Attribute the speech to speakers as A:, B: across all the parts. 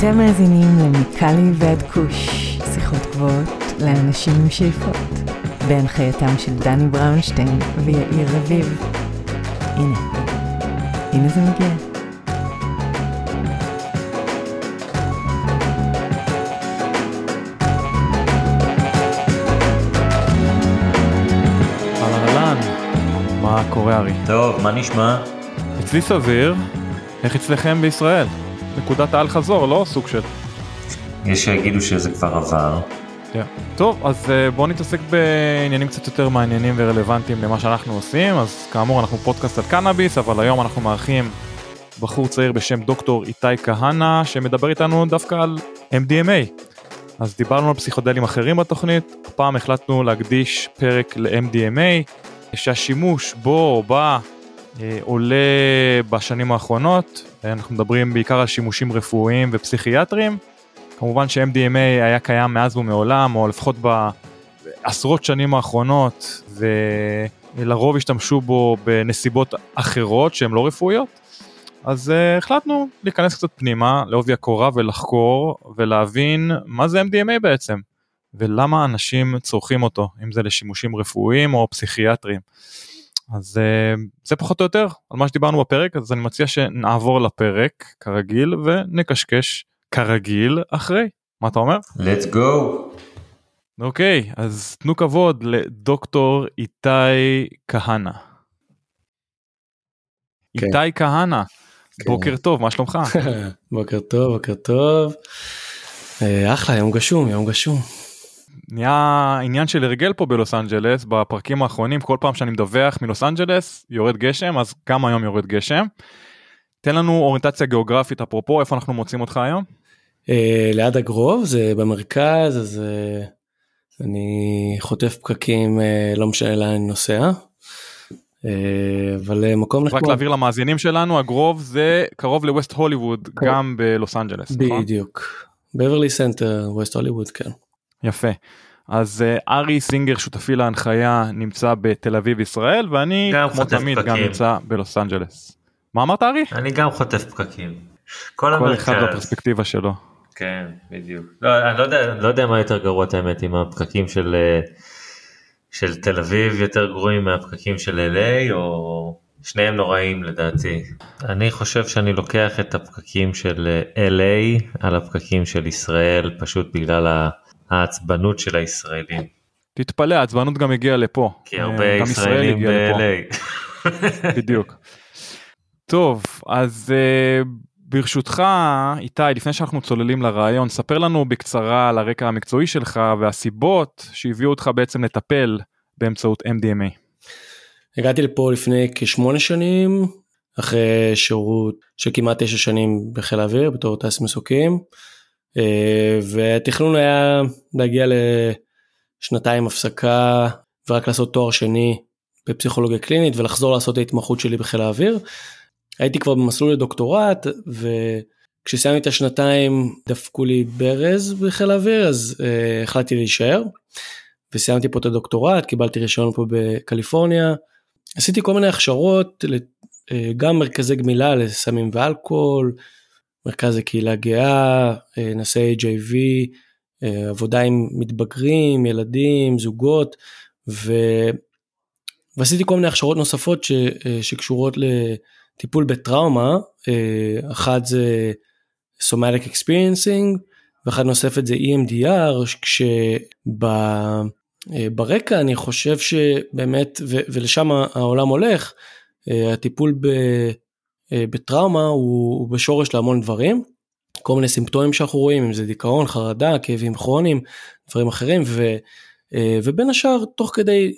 A: אתם מאזינים למיקלי ועד כוש, שיחות גבוהות לאנשים עם שאיפות, בהנחייתם של דני בראונשטיין ויאיר רביב. הנה, הנה זה מגיע.
B: אהלן אהלן, מה קורה ארי?
C: טוב, מה נשמע?
B: אצלי סביר, איך אצלכם בישראל? נקודת האל חזור, לא סוג של.
C: יש שיגידו שזה כבר עבר.
B: כן. טוב, אז אה, בואו נתעסק בעניינים קצת יותר מעניינים ורלוונטיים למה שאנחנו עושים, אז כאמור אנחנו פודקאסט על קנאביס, אבל היום אנחנו מארחים בחור צעיר בשם דוקטור איתי כהנא, שמדבר איתנו דווקא על MDMA. אז דיברנו על פסיכודלים אחרים בתוכנית, הפעם החלטנו להקדיש פרק ל-MDMA, שהשימוש בו או בה אה, עולה בשנים האחרונות, אנחנו מדברים בעיקר על שימושים רפואיים ופסיכיאטריים. כמובן ש-MDMA היה קיים מאז ומעולם, או לפחות בעשרות שנים האחרונות, ולרוב השתמשו בו בנסיבות אחרות שהן לא רפואיות. אז uh, החלטנו להיכנס קצת פנימה, לעובי הקורה ולחקור ולהבין מה זה MDMA בעצם, ולמה אנשים צורכים אותו, אם זה לשימושים רפואיים או פסיכיאטריים. אז uh, זה פחות או יותר על מה שדיברנו בפרק, אז אני מציע שנעבור לפרק כרגיל ונקשקש כרגיל אחרי. מה אתה אומר?
C: let's go.
B: אוקיי, אז תנו כבוד לדוקטור איתי כהנא.
D: כן.
B: איתי כהנא,
D: כן.
B: בוקר טוב, מה שלומך?
D: בוקר טוב, בוקר טוב. אה, אחלה, יום גשום, יום גשום.
B: נהיה עניין של הרגל פה בלוס אנג'לס בפרקים האחרונים כל פעם שאני מדווח מלוס אנג'לס יורד גשם אז גם היום יורד גשם. תן לנו אוריינטציה גיאוגרפית אפרופו איפה אנחנו מוצאים אותך היום.
D: אה, ליד הגרוב, זה במרכז, אז אה, אני חוטף פקקים, אה, לא משנה לאן אני נוסע. אה, אבל אה, מקום
B: רק
D: נחמד.
B: להעביר למאזינים שלנו הגרוב זה קרוב לווסט הוליווד
D: כן.
B: גם בלוס אנג'לס. נכון?
D: בדיוק. בברלי סנטר, ווסט הוליווד, כן.
B: יפה. אז אה, ארי סינגר שותפי להנחיה נמצא בתל אביב ישראל ואני
C: גם
B: כמו תמיד גם
C: פקקים.
B: נמצא בלוס אנג'לס. מה אמרת ארי?
C: אני גם חוטף פקקים. כל
B: כל אחד. בפרספקטיבה שלו.
C: כן, בדיוק. לא, אני לא יודע, לא יודע מה יותר גרוע את האמת, אם הפקקים של, אה, של תל אביב יותר גרועים מהפקקים של LA, או שניהם נוראים לדעתי. אני חושב שאני לוקח את הפקקים של אה, LA על הפקקים של ישראל, פשוט בגלל ה- העצבנות של הישראלים.
B: תתפלא העצבנות גם הגיעה לפה.
C: כי
B: אה,
C: הרבה ישראלים. ב-LA.
B: בדיוק. טוב אז uh, ברשותך איתי לפני שאנחנו צוללים לרעיון ספר לנו בקצרה על הרקע המקצועי שלך והסיבות שהביאו אותך בעצם לטפל באמצעות MDMA.
D: הגעתי לפה לפני כשמונה שנים, אחרי שירות של כמעט תשע שנים בחיל האוויר בתור טייס מסוקים, והתכנון היה להגיע לשנתיים הפסקה ורק לעשות תואר שני בפסיכולוגיה קלינית ולחזור לעשות ההתמחות שלי בחיל האוויר. הייתי כבר במסלול לדוקטורט וכשסיימתי את השנתיים דפקו לי ברז בחיל האוויר אז uh, החלטתי להישאר. וסיימתי פה את הדוקטורט קיבלתי רישיון פה בקליפורניה. עשיתי כל מיני הכשרות אה, גם מרכזי גמילה לסמים ואלכוהול, מרכז לקהילה גאה, אה, נשאי HIV, אה, עבודה עם מתבגרים, ילדים, זוגות, ו... ועשיתי כל מיני הכשרות נוספות ש... אה, שקשורות לטיפול בטראומה, אה, אחת זה Somatic Experiencing, ואחת נוספת זה EMDR, כשברקע אני חושב שבאמת, ו... ולשם העולם הולך, אה, הטיפול ב... אה, בטראומה הוא, בשורש להמון דברים, כל מיני סימפטומים שאנחנו רואים, אם זה דיכאון, חרדה, כאבים כרוניים, דברים אחרים, ו, אה, ובין השאר, תוך כדי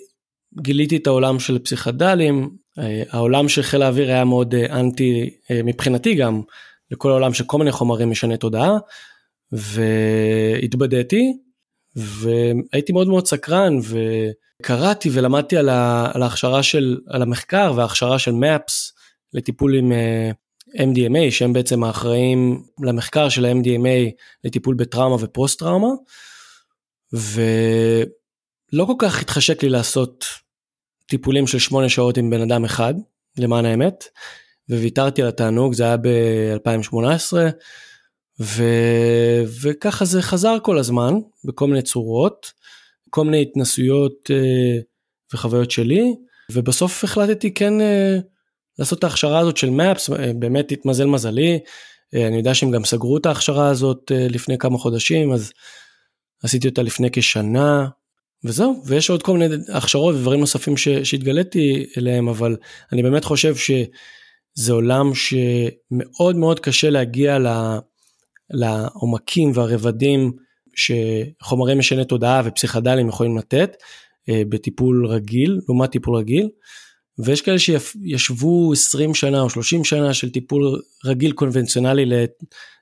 D: גיליתי את העולם של פסיכדלים, אה, העולם של חיל האוויר היה מאוד אנטי, מבחינתי גם, לכל העולם של כל מיני חומרים משני תודעה, והתבדיתי, והייתי מאוד מאוד סקרן, וקראתי ולמדתי על, ה, על ההכשרה של, על המחקר וההכשרה של MAPS לטיפול עם אה, MDMA, שהם בעצם האחראים למחקר של ה-MDMA לטיפול בטראומה ופוסט טראומה, ולא כל כך התחשק לי לעשות טיפולים של שמונה שעות עם בן אדם אחד, למען האמת, וויתרתי על התענוג, זה היה ב-2018, ו... וככה זה חזר כל הזמן בכל מיני צורות, כל מיני התנסויות אה, וחוויות שלי, ובסוף החלטתי כן אה, לעשות את ההכשרה הזאת של מפס, אה, באמת התמזל מזלי, אה, אני יודע שהם גם סגרו את ההכשרה הזאת אה, לפני כמה חודשים, אז עשיתי אותה לפני כשנה, וזהו, ויש עוד כל מיני הכשרות ודברים נוספים שהתגליתי אליהם, אבל אני באמת חושב שזה עולם שמאוד מאוד קשה להגיע לה, לעומקים והרבדים שחומרי משנה תודעה ופסיכדלים יכולים לתת בטיפול רגיל, לעומת טיפול רגיל. ויש כאלה שישבו 20 שנה או 30 שנה של טיפול רגיל קונבנציונלי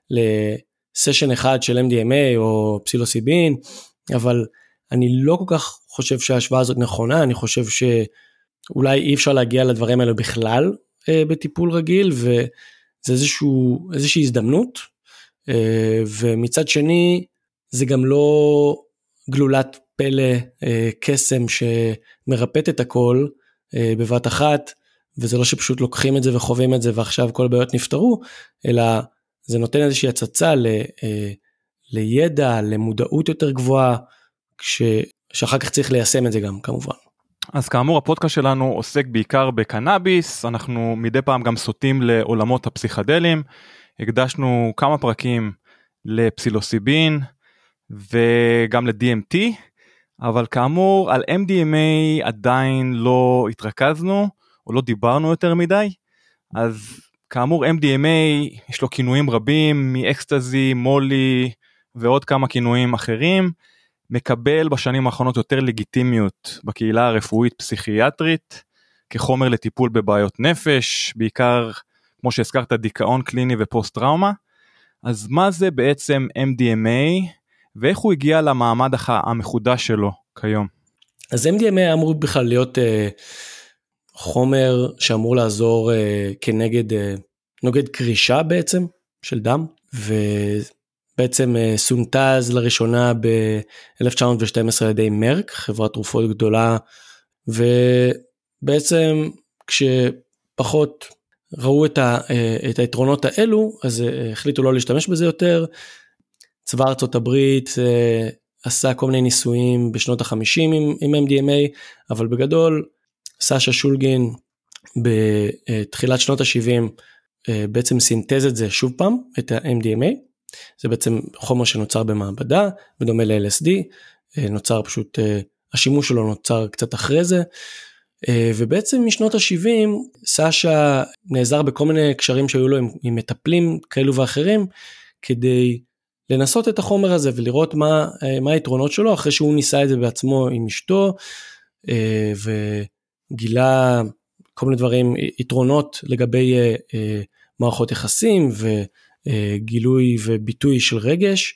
D: לסשן אחד של MDMA או פסילוסיבין, אבל אני לא כל כך חושב שההשוואה הזאת נכונה, אני חושב שאולי אי אפשר להגיע לדברים האלה בכלל אה, בטיפול רגיל, וזה איזשהו, איזושהי הזדמנות, אה, ומצד שני זה גם לא גלולת פלא אה, קסם שמרפאת את הכל בבת אחת, וזה לא שפשוט לוקחים את זה וחווים את זה ועכשיו כל הבעיות נפתרו, אלא זה נותן איזושהי הצצה ל, אה, לידע, למודעות יותר גבוהה, כש, שאחר כך צריך ליישם את זה גם כמובן.
B: אז כאמור הפודקאסט שלנו עוסק בעיקר בקנאביס, אנחנו מדי פעם גם סוטים לעולמות הפסיכדלים, הקדשנו כמה פרקים לפסילוסיבין וגם ל-DMT, אבל כאמור על MDMA עדיין לא התרכזנו או לא דיברנו יותר מדי, אז כאמור MDMA יש לו כינויים רבים מאקסטזי, מולי ועוד כמה כינויים אחרים. מקבל בשנים האחרונות יותר לגיטימיות בקהילה הרפואית פסיכיאטרית כחומר לטיפול בבעיות נפש, בעיקר כמו שהזכרת דיכאון קליני ופוסט טראומה. אז מה זה בעצם MDMA ואיך הוא הגיע למעמד המחודש שלו כיום?
D: אז MDMA אמור בכלל להיות אה, חומר שאמור לעזור אה, כנגד אה, נוגד קרישה בעצם של דם. ו... בעצם אה, סונטז לראשונה ב-1912 על ידי מרק, חברת תרופות גדולה, ובעצם כשפחות ראו את, ה, אה, את היתרונות האלו, אז אה, החליטו לא להשתמש בזה יותר. צבא ארצות הברית עשה כל מיני ניסויים בשנות החמישים עם, עם MDMA, אבל בגדול סאשה שולגין בתחילת שנות ה-70 בעצם סינתז את זה שוב פעם, את ה-MDMA. זה בעצם חומר שנוצר במעבדה, בדומה ל-LSD, אה, נוצר פשוט, אה, השימוש שלו נוצר קצת אחרי זה, אה, ובעצם משנות ה-70 סאשה נעזר בכל מיני קשרים שהיו לו עם, עם מטפלים כאלו ואחרים, כדי לנסות את החומר הזה ולראות מה, מה היתרונות שלו אחרי שהוא ניסה את זה בעצמו עם אשתו וגילה כל מיני דברים, יתרונות לגבי מערכות יחסים ו... אה, גילוי וביטוי של רגש.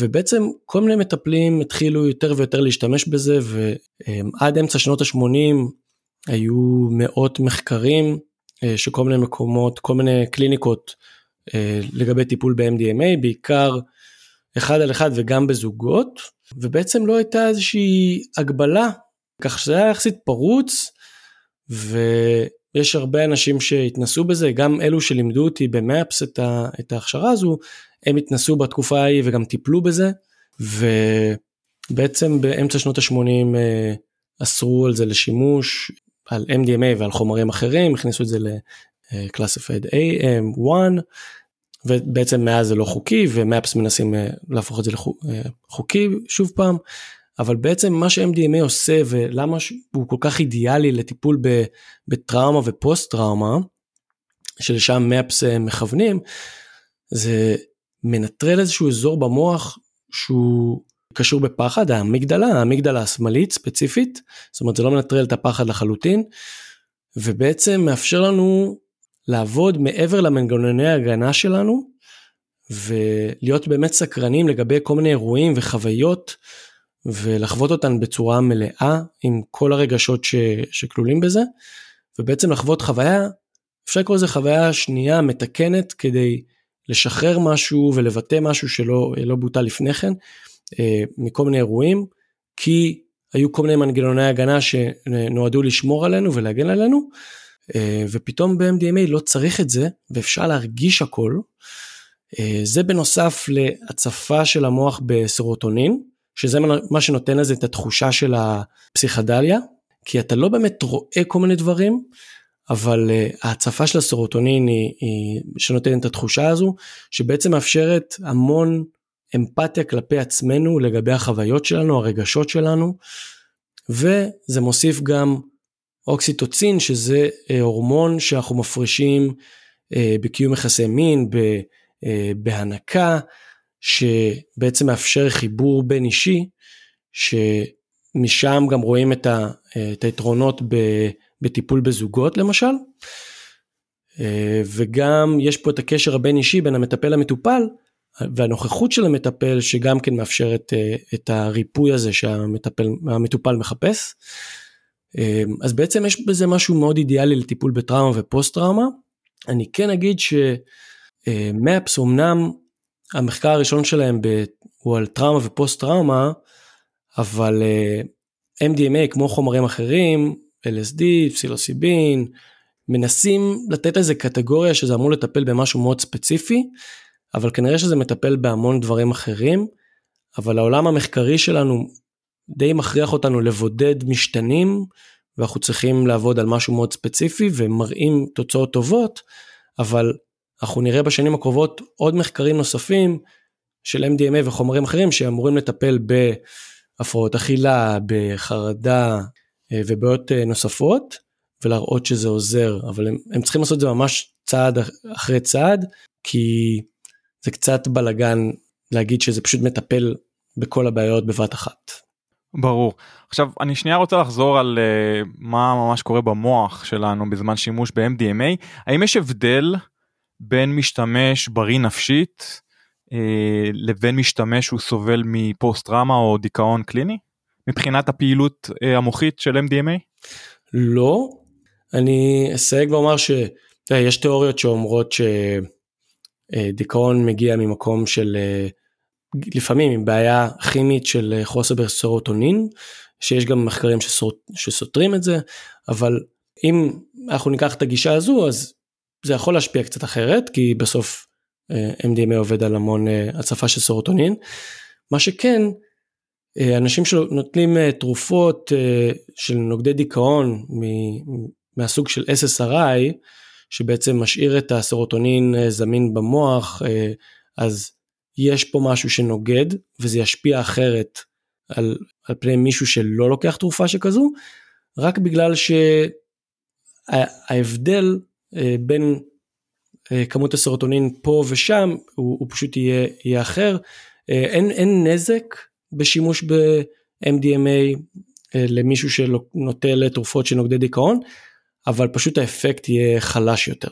D: ובעצם כל מיני מטפלים התחילו יותר ויותר להשתמש בזה ועד אמצע שנות ה-80 היו מאות מחקרים אה, שכל מיני מקומות, כל מיני קליניקות אה, לגבי טיפול ב-MDMA, בעיקר אחד על אחד וגם בזוגות, ובעצם לא הייתה איזושהי הגבלה, כך שזה היה יחסית פרוץ, ו... יש הרבה אנשים שהתנסו בזה, גם אלו שלימדו אותי במאפס את, ה, את ההכשרה הזו, הם התנסו בתקופה ההיא וגם טיפלו בזה, ובעצם באמצע שנות ה-80 אה, אסרו על זה לשימוש, על MDMA ועל חומרים אחרים, הכניסו את זה ל-Classified AM1, ובעצם מאז זה לא חוקי, ומאפס מנסים אה, להפוך את זה לחוקי אה, שוב פעם. אבל בעצם מה ש-MDMA עושה ולמה הוא כל כך אידיאלי לטיפול בטראומה ופוסט טראומה, שלשם מפס אה, מכוונים, זה מנטרל איזשהו אזור במוח שהוא קשור בפחד, האמיגדלה, האמיגדלה השמאלית ספציפית, זאת אומרת זה לא מנטרל את הפחד לחלוטין, ובעצם מאפשר לנו לעבוד מעבר למנגנוני ההגנה שלנו, ולהיות באמת סקרנים לגבי כל מיני אירועים וחוויות ולחוות אותן בצורה מלאה עם כל הרגשות ש, שכלולים בזה, ובעצם לחוות חוויה, אפשר לקרוא לזה חוויה שנייה מתקנת כדי לשחרר משהו ולבטא משהו שלא לא בוטל לפני כן, אה, מכל מיני אירועים, כי היו כל מיני מנגנוני הגנה שנועדו לשמור עלינו ולהגן עלינו, ופתאום ב-MDMA לא צריך את זה, ואפשר להרגיש הכל, זה בנוסף להצפה של המוח בסרוטונין, שזה מה שנותן לזה את התחושה של הפסיכדליה, כי אתה לא באמת רואה כל מיני דברים, אבל uh, ההצפה של הסרוטונין היא, היא שנותנת את התחושה הזו, שבעצם מאפשרת המון אמפתיה כלפי עצמנו לגבי החוויות שלנו, הרגשות שלנו, וזה מוסיף גם אוקסיטוצין, שזה uh, הורמון שאנחנו מפרישים uh, בקיום יחסי מין, uh, בהנקה, שבעצם מאפשר חיבור בין אישי, שמשם גם רואים את, היתרונות בטיפול בזוגות למשל. וגם יש פה את הקשר הבין אישי בין המטפל למטופל, והנוכחות של המטפל שגם כן מאפשרת את הריפוי הזה שהמטופל מחפש. אז בעצם יש בזה משהו מאוד אידיאלי לטיפול בטראומה ופוסט טראומה. אני כן אגיד שמאפס אמנם המחקר הראשון שלהם ב, הוא על טראומה ופוסט טראומה, אבל אה, MDMA כמו חומרים אחרים, LSD, פסילוסיבין, מנסים לתת איזה קטגוריה שזה אמור לטפל במשהו מאוד ספציפי, אבל כנראה שזה מטפל בהמון דברים אחרים, אבל העולם המחקרי שלנו די מכריח אותנו לבודד משתנים, ואנחנו צריכים לעבוד על משהו מאוד ספציפי ומראים תוצאות טובות, אבל אנחנו נראה בשנים הקרובות עוד מחקרים נוספים של MDMA וחומרים אחרים שאמורים לטפל בהפרעות אכילה, בחרדה אה, ובעיות אה, נוספות ולהראות שזה עוזר, אבל הם, הם צריכים לעשות את זה ממש צעד אחרי צעד, כי זה קצת בלאגן להגיד שזה פשוט מטפל בכל הבעיות בבת אחת.
B: ברור. עכשיו אני שנייה רוצה לחזור על uh, מה ממש קורה במוח שלנו בזמן שימוש ב-MDMA. האם יש הבדל בין משתמש בריא נפשית אה, לבין משתמש שהוא סובל מפוסט טראומה או דיכאון קליני מבחינת הפעילות אה, המוחית של MDMA?
D: לא, אני אסייג ואומר שיש תיאוריות שאומרות שדיכאון מגיע ממקום של אה, לפעמים עם בעיה כימית של חוסר בסרוטונין, שיש גם מחקרים שסותרים את זה, אבל אם אנחנו ניקח את הגישה הזו אז זה יכול להשפיע קצת אחרת, כי בסוף אה, MDMA עובד על המון אה, הצפה של סרוטונין. מה שכן, אה, אנשים שנוטלים תרופות של נוגדי דיכאון מהסוג של SSRI, שבעצם משאיר את הסרוטונין זמין במוח, אז יש פה משהו שנוגד וזה ישפיע אחרת על, על פני מישהו שלא לוקח תרופה שכזו, רק בגלל שההבדל אה, בין אה, כמות הסרוטונין פה ושם הוא, הוא פשוט יהיה, יהיה אחר. אה, אין, אין נזק בשימוש ב-MDMA למישהו שנוטה לתרופות של נוגדי דיכאון, אבל פשוט האפקט יהיה חלש יותר.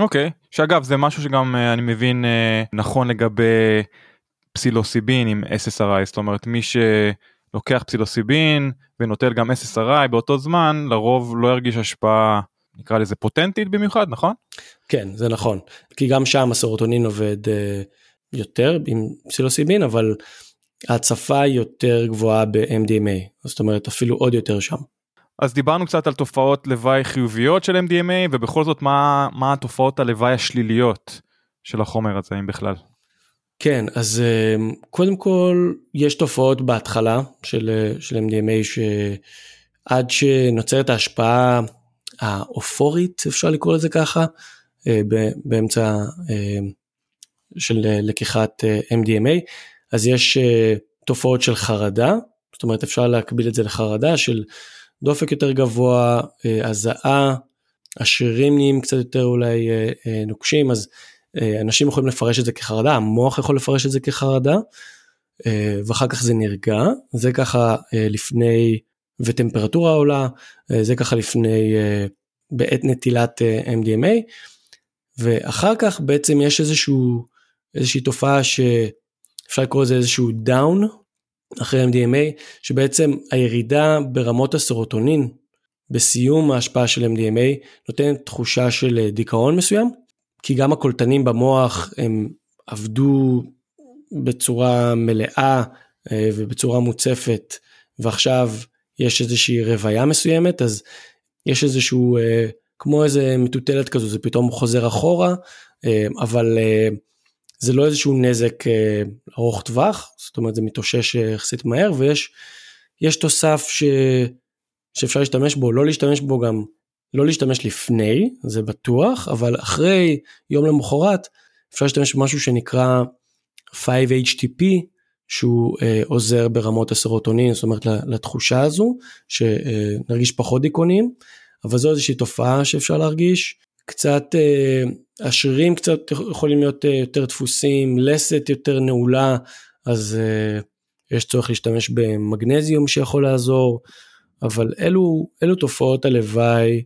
B: אוקיי, okay. שאגב זה משהו שגם אני מבין נכון לגבי פסילוסיבין עם SSRI, זאת אומרת מי שלוקח פסילוסיבין ונוטל גם SSRI באותו זמן לרוב לא ירגיש השפעה נקרא לזה פוטנטית במיוחד נכון?
D: כן זה נכון כי גם שם הסרוטונין עובד uh, יותר עם פסילוסיבין אבל ההצפה יותר גבוהה ב-MDMA זאת אומרת אפילו עוד יותר שם.
B: אז דיברנו קצת על תופעות לוואי חיוביות של MDMA ובכל זאת מה, מה התופעות הלוואי השליליות של החומר הזה אם בכלל.
D: כן אז uh, קודם כל יש תופעות בהתחלה של, אה, של MDMA שעד שנוצרת ההשפעה האופורית אפשר לקרוא לזה ככה אה, באמצע אה, של אה, לקיחת MDMA אז יש תופעות של חרדה זאת אומרת אפשר להקביל את זה לחרדה של דופק יותר גבוה הזעה השרירים נהיים קצת יותר אולי נוקשים אז אנשים יכולים לפרש את זה כחרדה המוח יכול לפרש את זה כחרדה ואחר כך זה נרגע זה ככה לפני וטמפרטורה עולה, אה, זה ככה לפני, אה, בעת נטילת אה, MDMA, ואחר כך בעצם יש איזשהו, איזושהי תופעה שאפשר לקרוא לזה איזשהו דאון אחרי MDMA, שבעצם הירידה ברמות הסרוטונין בסיום ההשפעה של MDMA נותנת תחושה של דיכאון מסוים, כי גם הקולטנים במוח הם עבדו בצורה מלאה ובצורה מוצפת, ועכשיו יש איזושהי רוויה מסוימת אז יש איזשהו אה, כמו איזה מטוטלת כזו זה פתאום חוזר אחורה אה, אבל אה, זה לא איזשהו נזק אה, ארוך טווח, זאת אומרת זה מתאושש אה, יחסית מהר ויש יש תוסף ש, שאפשר להשתמש בו, לא להשתמש בו גם, לא להשתמש לפני, זה בטוח, אבל אחרי יום למחרת אפשר להשתמש במשהו שנקרא 5-HTP, שהוא אה, עוזר ברמות הסרוטונין, זאת אומרת לתחושה הזו, שנרגיש פחות דיכאונים, אבל זו איזושהי תופעה שאפשר להרגיש. קצת, אה, השרירים קצת יכולים להיות אה, יותר דפוסים, לסת יותר נעולה, אז אה, יש צורך להשתמש במגנזיום שיכול לעזור, אבל אלו, אלו תופעות הלוואי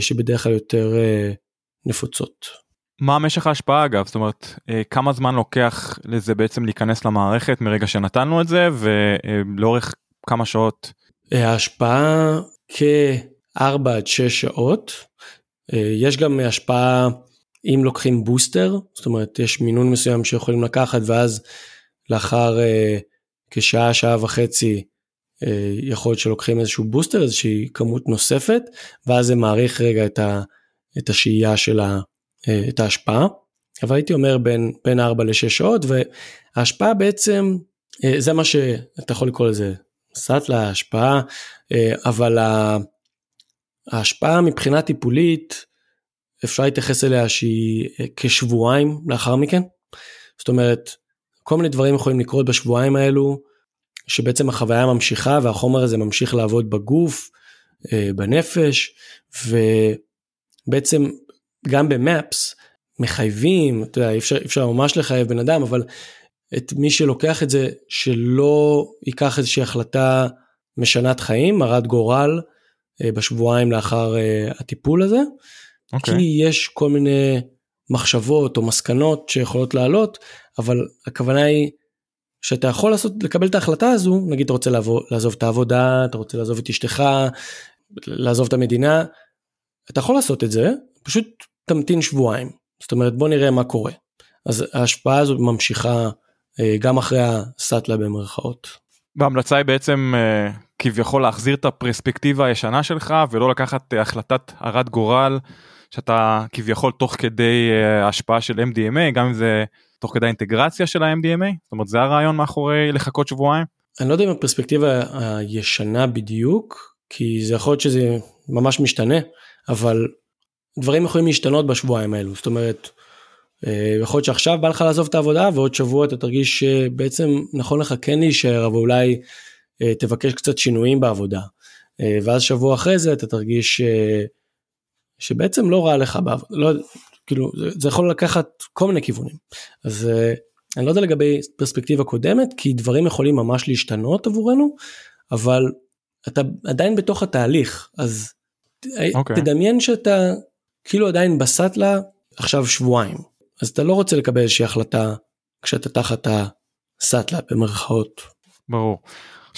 D: שבדרך כלל יותר נפוצות.
B: מה משך ההשפעה אגב זאת אומרת כמה זמן לוקח לזה בעצם להיכנס למערכת מרגע שנתנו את זה ולאורך כמה שעות.
D: ההשפעה כ-4 עד 6 שעות. אה, יש גם השפעה אם לוקחים בוסטר זאת אומרת יש מינון מסוים שיכולים לקחת ואז לאחר כשעה שעה וחצי יכול להיות שלוקחים איזשהו בוסטר איזושהי כמות נוספת ואז זה מעריך רגע את, ה, את השהייה של ה... אה, את ההשפעה, אבל הייתי אומר בין, בין 4 ל-6 שעות, וההשפעה בעצם, אה, זה מה שאתה יכול לקרוא לזה סאטלה, השפעה, אה, אבל ההשפעה מבחינה טיפולית, אפשר להתייחס אליה שהיא כשבועיים לאחר מכן. זאת אומרת, כל מיני דברים יכולים לקרות בשבועיים האלו, שבעצם החוויה ממשיכה והחומר הזה ממשיך לעבוד בגוף, בנפש, ובעצם גם במאפס מחייבים, אתה יודע, אפשר, אפשר ממש לחייב בן אדם, אבל את מי שלוקח את זה, שלא ייקח איזושהי החלטה משנת חיים, מרת גורל, אה, בשבועיים לאחר אה, הטיפול הזה, okay. אוקיי. כי יש כל מיני מחשבות או מסקנות שיכולות לעלות, אבל הכוונה היא שאתה יכול לעשות, לקבל את ההחלטה הזו, נגיד אתה רוצה לעבור, לעזוב את העבודה, אתה רוצה לעזוב את אשתך, לעזוב את המדינה, אתה יכול לעשות את זה, פשוט תמתין שבועיים. זאת אומרת בוא נראה מה קורה. אז ההשפעה הזאת ממשיכה אה, גם אחרי הסאטלה במרכאות.
B: וההמלצה היא בעצם אה, כביכול להחזיר את הפרספקטיבה הישנה שלך ולא לקחת אה, החלטת הרת גורל שאתה כביכול תוך כדי השפעה של MDMA גם אם זה תוך כדי אינטגרציה של ה-MDMA זאת אומרת זה הרעיון מאחורי לחכות שבועיים.
D: אני לא יודע אם הפרספקטיבה הישנה בדיוק כי זה יכול להיות שזה ממש משתנה אבל דברים יכולים להשתנות בשבועיים האלו זאת אומרת אה, יכול להיות שעכשיו בא לך לעזוב את העבודה ועוד שבוע אתה תרגיש שבעצם נכון לך כן להישאר אבל אולי אה, תבקש קצת שינויים בעבודה אה, ואז שבוע אחרי זה אתה תרגיש שבעצם לא רע לך בעבודה לא, כאילו זה, זה יכול לקחת כל מיני כיוונים אז אני לא יודע לגבי פרספקטיבה קודמת כי דברים יכולים ממש להשתנות עבורנו אבל אתה עדיין בתוך התהליך אז okay. אוקיי. תדמיין שאתה כאילו עדיין בסאטלה עכשיו שבועיים אז אתה לא רוצה לקבל איזושהי החלטה כשאתה תחת הסאטלה במרכאות.
B: ברור.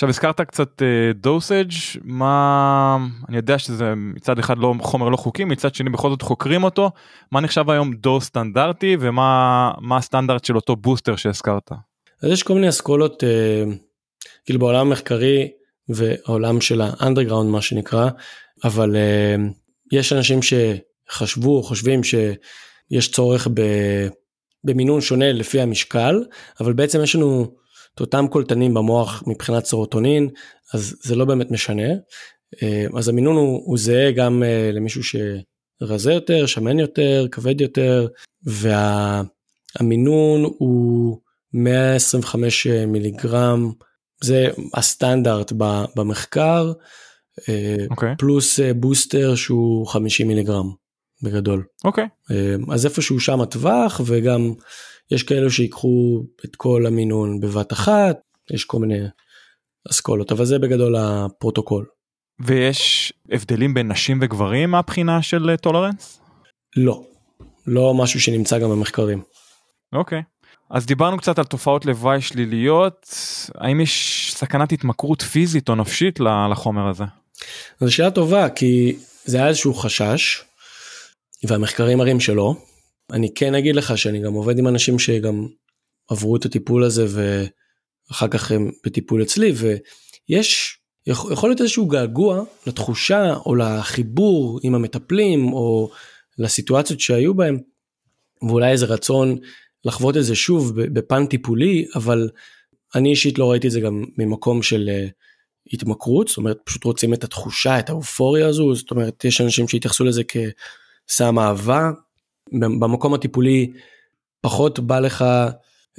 B: עכשיו הזכרת קצת dosage uh, מה אני יודע שזה מצד אחד לא חומר לא חוקי מצד שני בכל זאת חוקרים אותו מה נחשב היום dose סטנדרטי ומה מה הסטנדרט של אותו בוסטר שהזכרת.
D: אז יש כל מיני אסכולות uh, כאילו בעולם המחקרי והעולם של האנדרגראונד מה שנקרא אבל uh, יש אנשים ש... חשבו או חושבים שיש צורך ב, במינון שונה לפי המשקל, אבל בעצם יש לנו את אותם קולטנים במוח מבחינת סרוטונין, אז זה לא באמת משנה. אה, אז המינון הוא, הוא זהה גם אה, למישהו שרזה יותר, שמן יותר, כבד יותר, והמינון הוא 125 מיליגרם, זה הסטנדרט במחקר, okay. אוקיי. פלוס בוסטר שהוא 50 מיליגרם. בגדול.
B: אוקיי. Okay.
D: אז איפשהו שם הטווח וגם יש כאלו שיקחו את כל המינון בבת אחת, יש כל מיני אסכולות, אבל זה בגדול הפרוטוקול.
B: ויש הבדלים בין נשים וגברים מהבחינה של tolerance?
D: לא, לא משהו שנמצא גם במחקרים.
B: אוקיי. Okay. אז דיברנו קצת על תופעות לוואי שליליות, האם יש סכנת התמכרות פיזית או נפשית לחומר הזה?
D: זו שאלה טובה כי זה היה איזשהו חשש והמחקרים מראים שלא. אני כן אגיד לך שאני גם עובד עם אנשים שגם עברו את הטיפול הזה ואחר כך הם בטיפול אצלי ויש יכול להיות איזשהו געגוע לתחושה או לחיבור עם המטפלים או לסיטואציות שהיו בהם ואולי איזה רצון לחוות את זה שוב בפן טיפולי, אבל אני אישית לא ראיתי את זה גם ממקום של אה, התמכרות, זאת אומרת פשוט רוצים את התחושה, את האופוריה הזו, זאת אומרת יש אנשים שהתייחסו לזה כסם אהבה, במקום הטיפולי פחות בא לך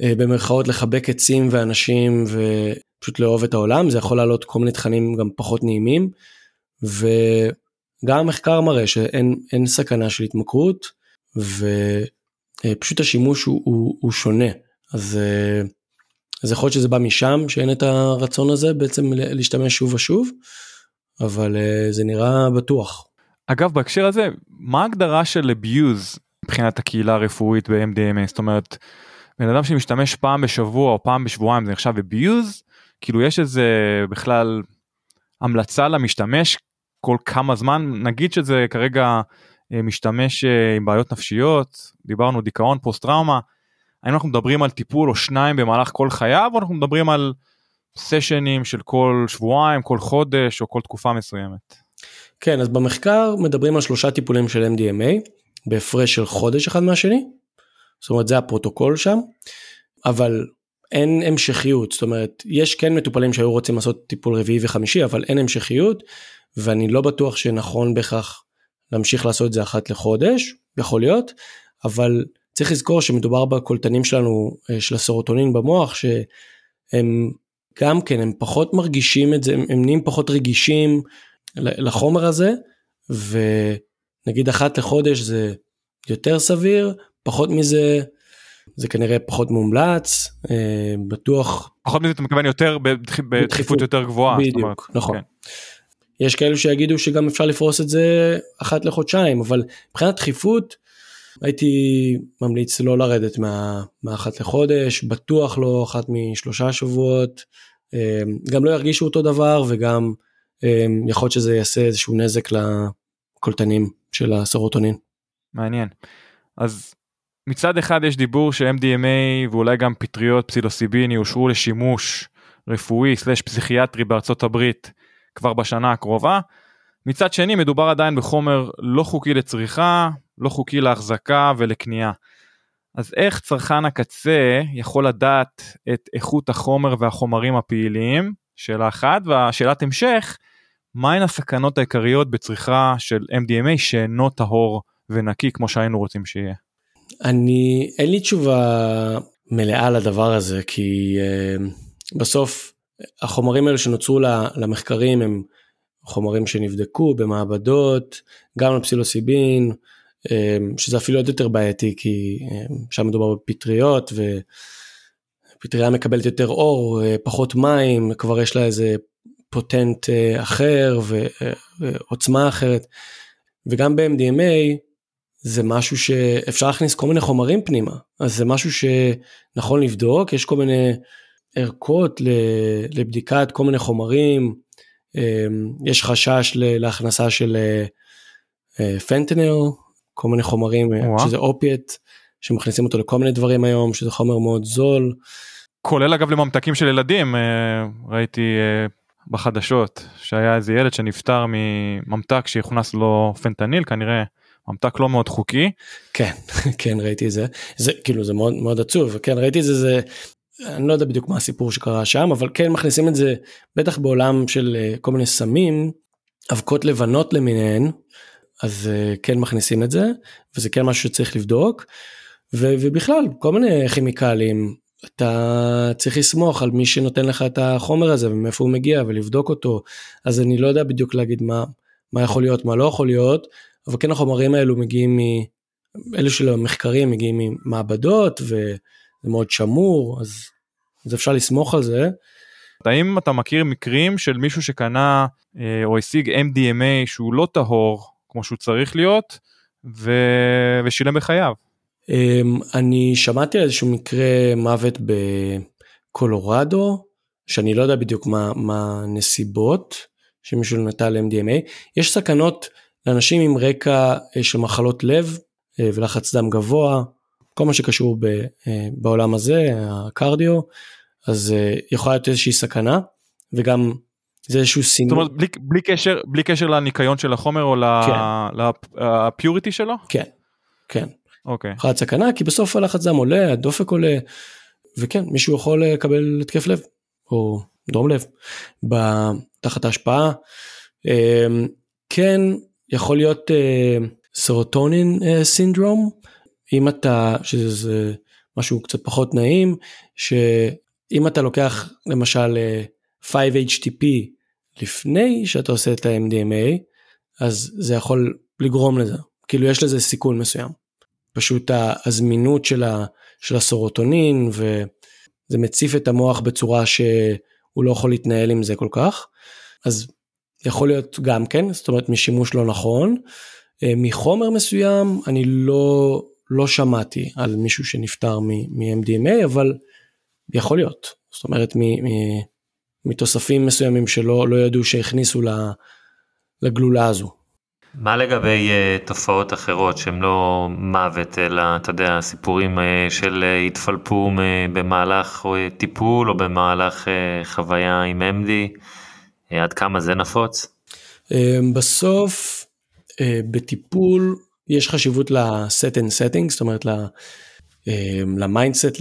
D: אה, במרכאות לחבק עצים ואנשים ופשוט לאהוב את העולם, זה יכול לעלות כל מיני תכנים גם פחות נעימים, וגם המחקר מראה שאין סכנה של התמכרות, ופשוט השימוש הוא, הוא, הוא שונה, אז אה, אז יכול להיות שזה בא משם שאין את הרצון הזה בעצם להשתמש שוב ושוב אבל זה נראה בטוח.
B: אגב בהקשר הזה מה ההגדרה של abuse מבחינת הקהילה הרפואית ב-MDMA זאת אומרת בן אדם שמשתמש פעם בשבוע או פעם בשבועיים זה נחשב abuse? כאילו יש איזה בכלל המלצה למשתמש כל כמה זמן? נגיד שזה כרגע אה, משתמש אה, עם בעיות נפשיות דיברנו דיכאון פוסט טראומה האם אנחנו מדברים על טיפול או שניים במהלך כל חייו או אנחנו מדברים על סשנים של כל שבועיים כל חודש או כל תקופה מסוימת.
D: כן אז במחקר מדברים על שלושה טיפולים של MDMA בהפרש של חודש אחד מהשני. זאת אומרת זה הפרוטוקול שם אבל אין המשכיות זאת אומרת יש כן מטופלים שהיו רוצים לעשות טיפול רביעי וחמישי אבל אין המשכיות ואני לא בטוח שנכון בהכרח להמשיך לעשות את זה אחת לחודש יכול להיות אבל צריך לזכור שמדובר בקולטנים שלנו אה, של הסרוטונין במוח שהם גם כן הם פחות מרגישים את זה הם נהיים פחות רגישים לחומר הזה ונגיד אחת לחודש זה יותר סביר פחות מזה זה כנראה פחות מומלץ אה, בטוח
B: פחות מזה אתה מתכוון יותר בדחיפות יותר גבוהה
D: בדיוק אומרת, נכון. כן. יש כאלו שיגידו שגם אפשר לפרוס את זה אחת לחודשיים אבל מבחינת דחיפות הייתי ממליץ לא לרדת מה, מאחת לחודש, בטוח לא אחת משלושה שבועות, אמ, גם לא ירגישו אותו דבר וגם אמ, יכול להיות שזה יעשה איזשהו נזק לקולטנים של הסרוטונין.
B: מעניין. אז מצד אחד יש דיבור ש-MDMA ואולי גם פטריות פסילוסיבין יאושרו לשימוש רפואי סלש פסיכיאטרי בארצות הברית כבר בשנה הקרובה. מצד שני מדובר עדיין בחומר לא חוקי לצריכה, לא חוקי להחזקה ולקנייה. אז איך צרכן הקצה יכול לדעת את איכות החומר והחומרים הפעילים? שאלה אחת, והשאלת המשך, מהן הסכנות העיקריות בצריכה של MDMA שאינו טהור ונקי כמו שהיינו רוצים שיהיה?
D: אני, אין לי תשובה מלאה לדבר הזה, כי uh, בסוף החומרים האלה שנוצרו למחקרים הם חומרים שנבדקו במעבדות, גם לפסילוסיבין, אמ, שזה אפילו עוד יותר בעייתי כי אמ, שם מדובר בפטריות ופטריה מקבלת יותר אור, פחות מים, כבר יש לה איזה פוטנט אה, אחר אה, ועוצמה אחרת. וגם ב-MDMA זה משהו שאפשר להכניס כל מיני חומרים פנימה, אז זה משהו שנכון לבדוק, יש כל מיני ערכות לבדיקת כל מיני חומרים, אמ, יש חשש להכנסה של פנטנל, כל מיני חומרים אה, ווא. שזה אופיאט שמכניסים אותו לכל מיני דברים היום שזה חומר מאוד זול.
B: כולל אגב לממתקים של ילדים אה, ראיתי אה, בחדשות שהיה איזה ילד שנפטר מממתק שיוכנס לו פנטניל כנראה ממתק לא מאוד חוקי.
D: כן כן ראיתי את זה זה כאילו זה מאוד מאוד עצוב כן ראיתי את זה זה אני לא יודע בדיוק מה הסיפור שקרה שם אבל כן מכניסים את זה בטח בעולם של כל מיני סמים אבקות לבנות למיניהן אז אה, כן מכניסים את זה וזה כן משהו שצריך לבדוק ובכלל כל מיני כימיקלים אתה צריך לסמוך על מי שנותן לך את החומר הזה ומאיפה הוא מגיע ולבדוק אותו אז אני לא יודע בדיוק להגיד מה מה יכול להיות מה לא יכול להיות אבל כן החומרים האלו מגיעים מ... אלו של המחקרים מגיעים ממעבדות וזה מאוד שמור אז, אז אפשר לסמוך על זה.
B: האם אתה מכיר מקרים של מישהו שקנה אה, או השיג MDMA שהוא לא טהור כמו שהוא צריך להיות ו... ושילם בחייו.
D: אמ, אני שמעתי על איזשהו מקרה מוות בקולורדו שאני לא יודע בדיוק מה, הנסיבות שמישהו נטל MDMA יש סכנות לאנשים עם רקע אה, של מחלות לב אה, ולחץ דם גבוה כל מה שקשור ב, אה, בעולם הזה הקרדיו אז יכולה להיות איזושהי סכנה וגם זה איזשהו סינון.
B: זאת אומרת בלי, בלי קשר בלי קשר לניקיון של החומר או כן. לפיוריטי שלו?
D: כן, כן.
B: אוקיי.
D: מחלת סכנה כי בסוף הלחץ דם עולה הדופק עולה וכן מישהו יכול לקבל התקף לב או דרום לב תחת ההשפעה. אמ, כן יכול להיות אה, סרוטונין אה, סינדרום אם אתה שזה משהו קצת פחות נעים שאם אתה לוקח למשל אה, 5-HTP לפני שאתה עושה את ה-MDMA אז זה יכול לגרום לזה כאילו יש לזה סיכון מסוים. פשוט הזמינות של, ה, של הסורוטונין וזה מציף את המוח בצורה שהוא לא יכול להתנהל עם זה כל כך. אז יכול להיות גם כן זאת אומרת משימוש לא נכון. אה, מחומר מסוים אני לא לא שמעתי על מישהו שנפטר מ-MDMA אבל יכול להיות זאת אומרת מ- מ- מתוספים מסוימים שלא לא ידעו שהכניסו לגלולה הזו.
C: מה לגבי uh, תופעות אחרות שהן לא מוות אלא אתה יודע סיפורים uh, של uh, התפלפו uh, במהלך uh, טיפול או במהלך uh, חוויה עם MD uh, עד כמה זה נפוץ?
D: Uh, בסוף uh, בטיפול יש חשיבות ל set and setting זאת אומרת ל mindset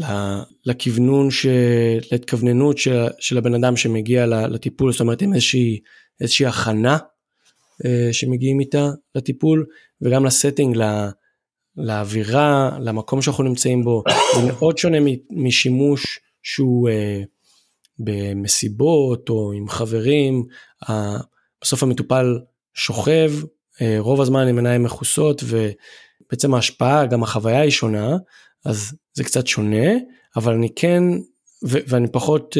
D: לכוונון להתכווננות של, של הבן אדם שמגיע לטיפול זאת אומרת עם איזושהי איזושהי הכנה שמגיעים איתה לטיפול וגם ל setting לאווירה למקום שאנחנו נמצאים בו זה מאוד שונה משימוש שהוא אה, במסיבות או עם חברים. בסוף המטופל שוכב אה, רוב הזמן עם עיניים מכוסות ובעצם ההשפעה גם החוויה היא שונה אז זה קצת שונה אבל אני כן ו- ואני פחות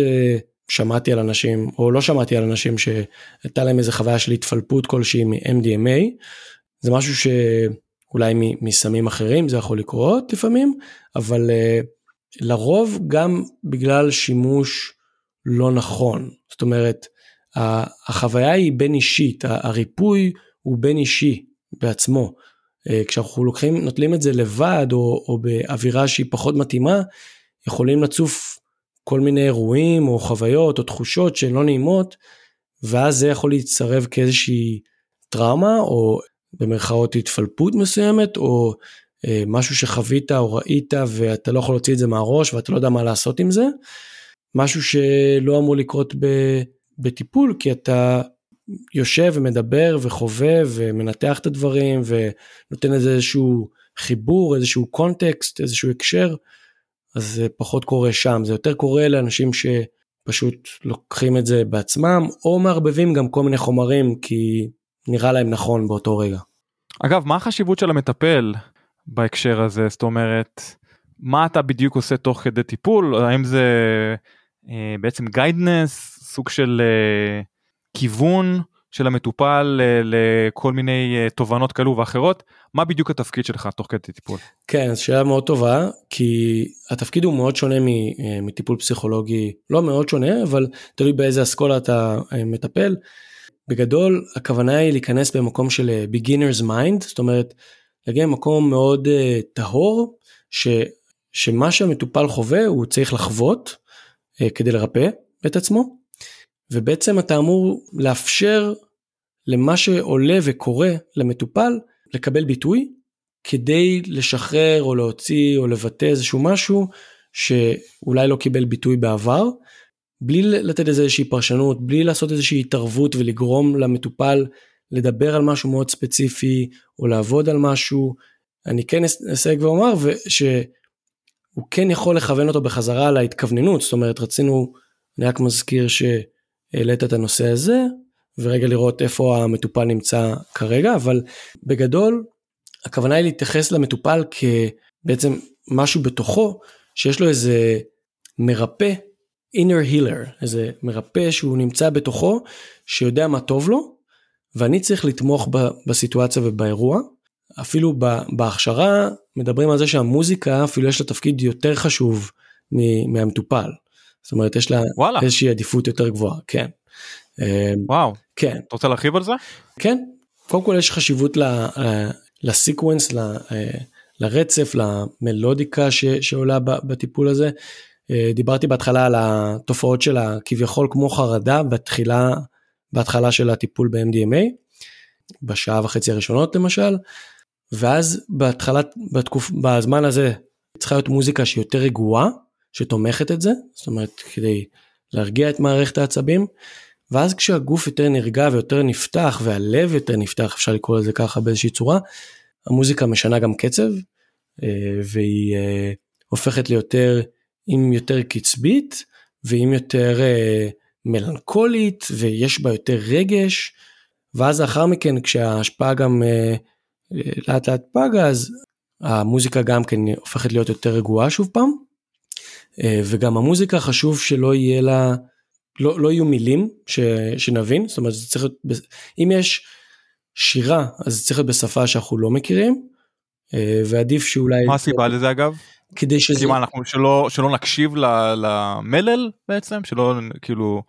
D: שמעתי על אנשים או לא שמעתי על אנשים שהייתה להם איזה חוויה של התפלפות כלשהי מ-MDMA זה משהו שאולי מסמים אחרים זה יכול לקרות לפעמים אבל uh, לרוב גם בגלל שימוש לא נכון. זאת אומרת החוויה היא בין אישית הריפוי הוא בין אישי בעצמו. אה, כשאנחנו לוקחים נוטלים את זה לבד או, או באווירה שהיא פחות מתאימה יכולים לצוף כל מיני אירועים או חוויות או תחושות שהן לא נעימות ואז זה יכול להצטרב כאיזושהי טראומה או במרכאות התפלפות מסוימת או אה, משהו שחווית או ראית ואתה לא יכול להוציא את זה מהראש ואתה לא יודע מה לעשות עם זה. משהו שלא אמור לקרות ב, בטיפול כי אתה יושב ומדבר וחווה ומנתח את הדברים ונותן לזה איזשהו חיבור איזשהו קונטקסט איזשהו הקשר אז זה פחות קורה שם. זה יותר קורה לאנשים שפשוט לוקחים את זה בעצמם או מערבבים גם כל מיני חומרים כי נראה להם נכון באותו רגע.
B: אגב מה החשיבות של המטפל בהקשר הזה? זאת אומרת מה אתה בדיוק עושה תוך כדי טיפול? האם זה אה, בעצם guidance סוג של אה, כיוון של המטופל אה, לכל מיני אה, תובנות כאלו ואחרות מה בדיוק התפקיד שלך תוך כדי טיפול.
D: כן שאלה מאוד טובה כי התפקיד הוא מאוד שונה אה, מטיפול פסיכולוגי לא מאוד שונה אבל תלוי באיזה אסכולה אתה מטפל. בגדול הכוונה היא להיכנס במקום של beginners mind זאת אומרת להגיע למקום מאוד טהור ש, שמה שהמטופל חווה הוא צריך לחוות כדי לרפא את עצמו ובעצם אתה אמור לאפשר למה שעולה וקורה למטופל לקבל ביטוי כדי לשחרר או להוציא או לבטא איזשהו משהו שאולי לא קיבל ביטוי בעבר בלי לתת לזה איזושהי פרשנות בלי לעשות איזושהי התערבות ולגרום למטופל לדבר על משהו מאוד ספציפי או לעבוד על משהו. אני כן אסייג ואומר שהוא כן יכול לכוון אותו בחזרה להתכווננות. זאת אומרת רצינו אני רק מזכיר ש... העלית את הנושא הזה ורגע לראות איפה המטופל נמצא כרגע אבל בגדול הכוונה היא להתייחס למטופל כבעצם משהו בתוכו שיש לו איזה מרפא inner healer איזה מרפא שהוא נמצא בתוכו שיודע מה טוב לו ואני צריך לתמוך ב, בסיטואציה ובאירוע. אפילו בהכשרה מדברים על זה שהמוזיקה אפילו יש לה תפקיד יותר חשוב מהמטופל זאת אומרת יש לה וואלה. איזושהי עדיפות יותר גבוהה כן.
B: אמ, וואו
D: כן
B: אתה רוצה להרחיב על זה
D: כן קודם כל יש חשיבות לסיקוונס אה, לרצף למלודיקה ש, שעולה בטיפול הזה. אה, דיברתי בהתחלה על התופעות של הכביכול כמו חרדה בתחילה בהתחלה של הטיפול ב-MDMA בשעה וחצי הראשונות למשל ואז בהתחלת, בתקופ, בזמן הזה צריכה להיות מוזיקה שהיא יותר רגועה, שתומכת את זה, זאת אומרת כדי להרגיע את מערכת העצבים, ואז כשהגוף יותר נרגע ויותר נפתח והלב יותר נפתח, אפשר לקרוא לזה ככה באיזושהי צורה, המוזיקה משנה גם קצב, אה, והיא אה, הופכת ליותר, עם יותר קצבית, ועם יותר אה, מלנכולית, ויש בה יותר רגש, ואז לאחר מכן כשההשפעה גם לאט לאט פגה, אז המוזיקה גם כן הופכת להיות יותר רגועה שוב פעם, וגם המוזיקה חשוב שלא יהיה לה, לא, לא יהיו מילים ש, שנבין, זאת אומרת זה צריך להיות, אם יש שירה אז זה צריך להיות בשפה שאנחנו לא מכירים, אה, ועדיף שאולי...
B: מה הסיבה לזה אגב?
D: כדי שזה...
B: מה, אנחנו שלא, שלא נקשיב למלל בעצם? שלא כאילו...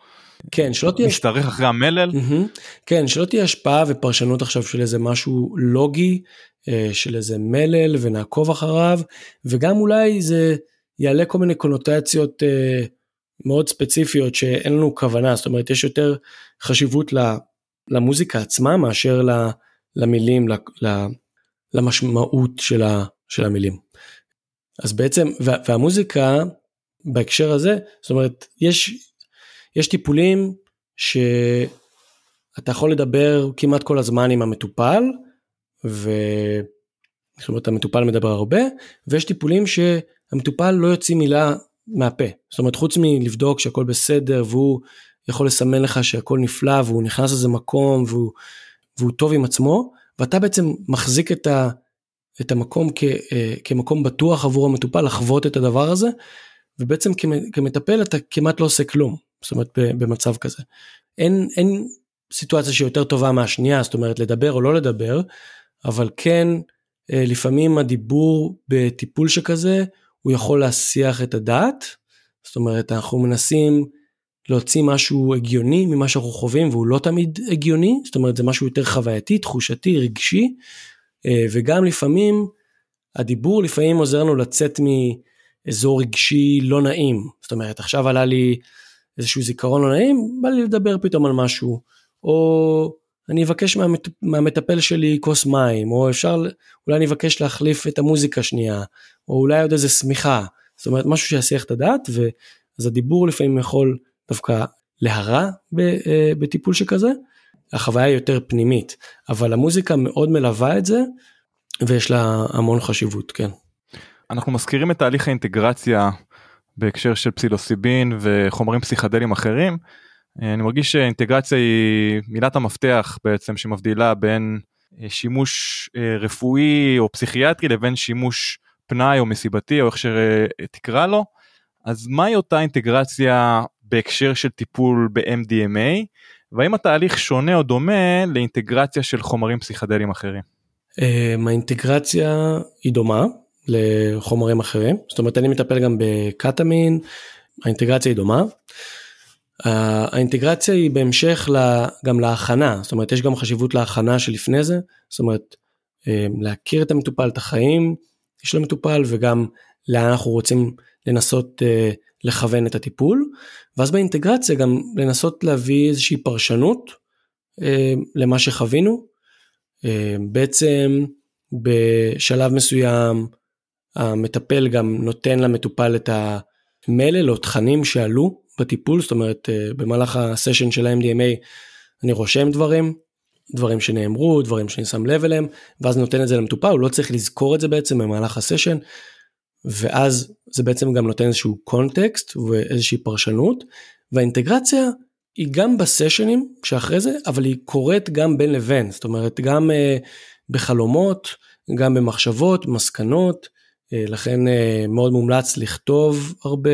D: כן, שלא תהיה...
B: נשתרך אחרי המלל?
D: Mm-hmm. כן, שלא תהיה השפעה ופרשנות עכשיו של איזה משהו לוגי, אה, של איזה מלל ונעקוב אחריו, וגם אולי זה יעלה כל מיני קונוטציות אה, מאוד ספציפיות שאין לנו כוונה, זאת אומרת יש יותר חשיבות למוזיקה עצמה מאשר למילים, למשמעות של, המילים. אז בעצם, והמוזיקה בהקשר הזה, זאת אומרת, יש, יש טיפולים שאתה יכול לדבר כמעט כל הזמן עם המטופל, ו... זאת אומרת, המטופל מדבר הרבה, ויש טיפולים שהמטופל לא יוציא מילה מהפה. זאת אומרת, חוץ מלבדוק שהכל בסדר, והוא יכול לסמן לך שהכל נפלא, והוא נכנס לזה מקום, והוא, והוא טוב עם עצמו, ואתה בעצם מחזיק את, ה, את המקום כ, אה, כמקום בטוח עבור המטופל לחוות את הדבר הזה, ובעצם כמטפל אתה כמעט לא עושה כלום, זאת אומרת במצב כזה. אין, אין סיטואציה שהיא יותר טובה מהשנייה, זאת אומרת לדבר או לא לדבר, אבל כן לפעמים הדיבור בטיפול שכזה הוא יכול להסיח את הדעת, זאת אומרת אנחנו מנסים להוציא משהו הגיוני ממה שאנחנו חווים והוא לא תמיד הגיוני, זאת אומרת זה משהו יותר חווייתי, תחושתי, רגשי, אה, וגם לפעמים הדיבור לפעמים עוזר לנו לצאת מאזור רגשי לא נעים, זאת אומרת עכשיו עלה לי איזשהו זיכרון לא נעים, בא לי לדבר פתאום על משהו, או אני אבקש מהמט... מהמטפל שלי כוס מים, או אפשר, אולי אני אבקש להחליף את המוזיקה שנייה, או אולי עוד איזה שמיכה, זאת אומרת משהו שיסיח את הדעת, ואז הדיבור לפעמים יכול דווקא להרע אה, בטיפול שכזה, החוויה היא יותר פנימית, אבל המוזיקה מאוד מלווה את זה, ויש לה המון חשיבות, כן.
B: אנחנו מזכירים את תהליך האינטגרציה בהקשר של פסילוסיבין וחומרים פסיכדליים אחרים. אה, אני מרגיש שאינטגרציה היא מילת המפתח בעצם שמבדילה בין אה, שימוש רפואי או פסיכיאטרי לבין שימוש פנאי או מסיבתי או איך שתקרא לו. אז מהי אותה אינטגרציה בהקשר של טיפול ב-MDMA, והאם התהליך שונה או דומה לאינטגרציה של חומרים פסיכדליים אחרים?
D: האינטגרציה היא דומה לחומרים אחרים, זאת אומרת אני מטפל גם בקטמין, האינטגרציה היא דומה. האינטגרציה היא בהמשך גם להכנה, זאת אומרת יש גם חשיבות להכנה שלפני זה, זאת אומרת אמ, להכיר את המטופל, את החיים של המטופל וגם לאן אנחנו רוצים לנסות אה, לכוון את הטיפול, ואז באינטגרציה גם לנסות להביא איזושהי פרשנות אה, למה שחווינו. אה, בעצם בשלב מסוים המטפל גם נותן למטופל את המלל או תכנים שעלו בטיפול, זאת אומרת אה, במהלך הסשן של ה-MDMA אני רושם דברים, דברים שנאמרו, דברים שאני שם לב אליהם, ואז נותן את זה למטופל, הוא לא צריך לזכור את זה בעצם במהלך הסשן, ואז זה בעצם גם נותן איזשהו קונטקסט ואיזושהי פרשנות והאינטגרציה היא גם בסשנים שאחרי זה אבל היא קורית גם בין לבין זאת אומרת גם uh, בחלומות גם במחשבות מסקנות לכן uh, מאוד מומלץ לכתוב הרבה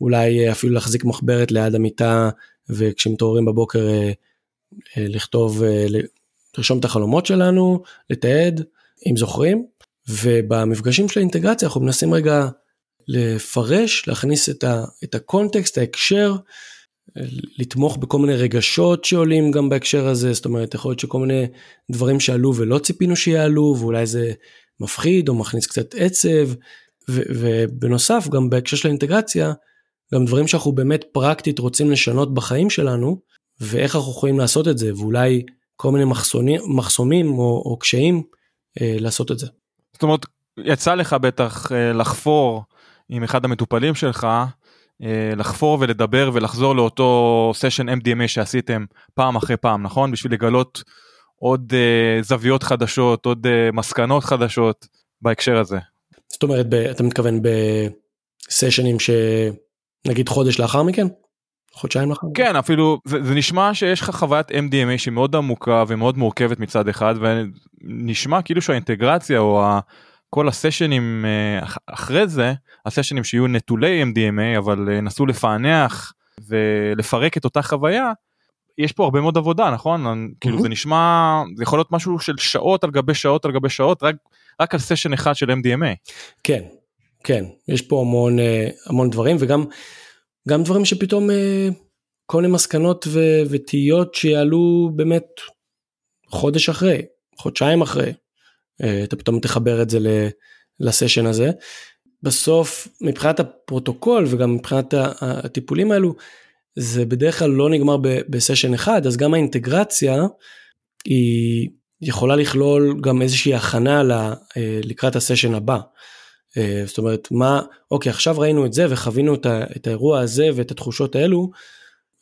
D: אולי uh, אפילו להחזיק מחברת ליד המיטה וכשמתעוררים בבוקר לכתוב לרשום את החלומות שלנו לתעד אם זוכרים. ובמפגשים של האינטגרציה אנחנו מנסים רגע לפרש, להכניס את, ה, את הקונטקסט, ההקשר, לתמוך בכל מיני רגשות שעולים גם בהקשר הזה, זאת אומרת יכול להיות שכל מיני דברים שעלו ולא ציפינו שיעלו ואולי זה מפחיד או מכניס קצת עצב, ובנוסף גם בהקשר של האינטגרציה, גם דברים שאנחנו באמת פרקטית רוצים לשנות בחיים שלנו, ואיך אנחנו יכולים לעשות את זה, ואולי כל מיני מחסומים, מחסומים או, או קשיים אה, לעשות את זה.
B: זאת אומרת, יצא לך בטח אה, לחפור עם אחד המטופלים שלך, אה, לחפור ולדבר ולחזור לאותו סשן MDMA שעשיתם פעם אחרי פעם, נכון? בשביל לגלות עוד uh, זוויות חדשות, עוד uh, מסקנות חדשות בהקשר הזה.
D: זאת אומרת, ב, אתה מתכוון בסשנים שנגיד חודש לאחר מכן? חודשיים לאחר?
B: כן, אפילו זה, זה נשמע שיש לך חוויית MDMA שהיא מאוד עמוקה ומאוד מורכבת מצד אחד, ונשמע כאילו שהאינטגרציה או ה... כל הסשנים אה, אחרי זה, הסשנים שיהיו נטולי MDMA אבל נסו לפענח ולפרק את אותה חוויה, יש פה הרבה מאוד עבודה נכון mm-hmm. כאילו זה נשמע זה יכול להיות משהו של שעות על גבי שעות על גבי שעות רק רק על סשן אחד של MDMA.
D: כן כן יש פה המון אה, המון דברים וגם גם דברים שפתאום אה, כל מיני מסקנות ו- ותהיות שיעלו באמת חודש אחרי חודשיים אחרי אה, אתה פתאום תחבר את זה לסשן הזה. בסוף מבחינת הפרוטוקול וגם מבחינת הטיפולים האלו זה בדרך כלל לא נגמר בסשן אחד, אז גם האינטגרציה היא יכולה לכלול גם איזושהי הכנה אה, לקראת הסשן הבא. אה, זאת אומרת, מה, אוקיי, עכשיו ראינו את זה וחווינו את, ה, את האירוע הזה ואת התחושות האלו,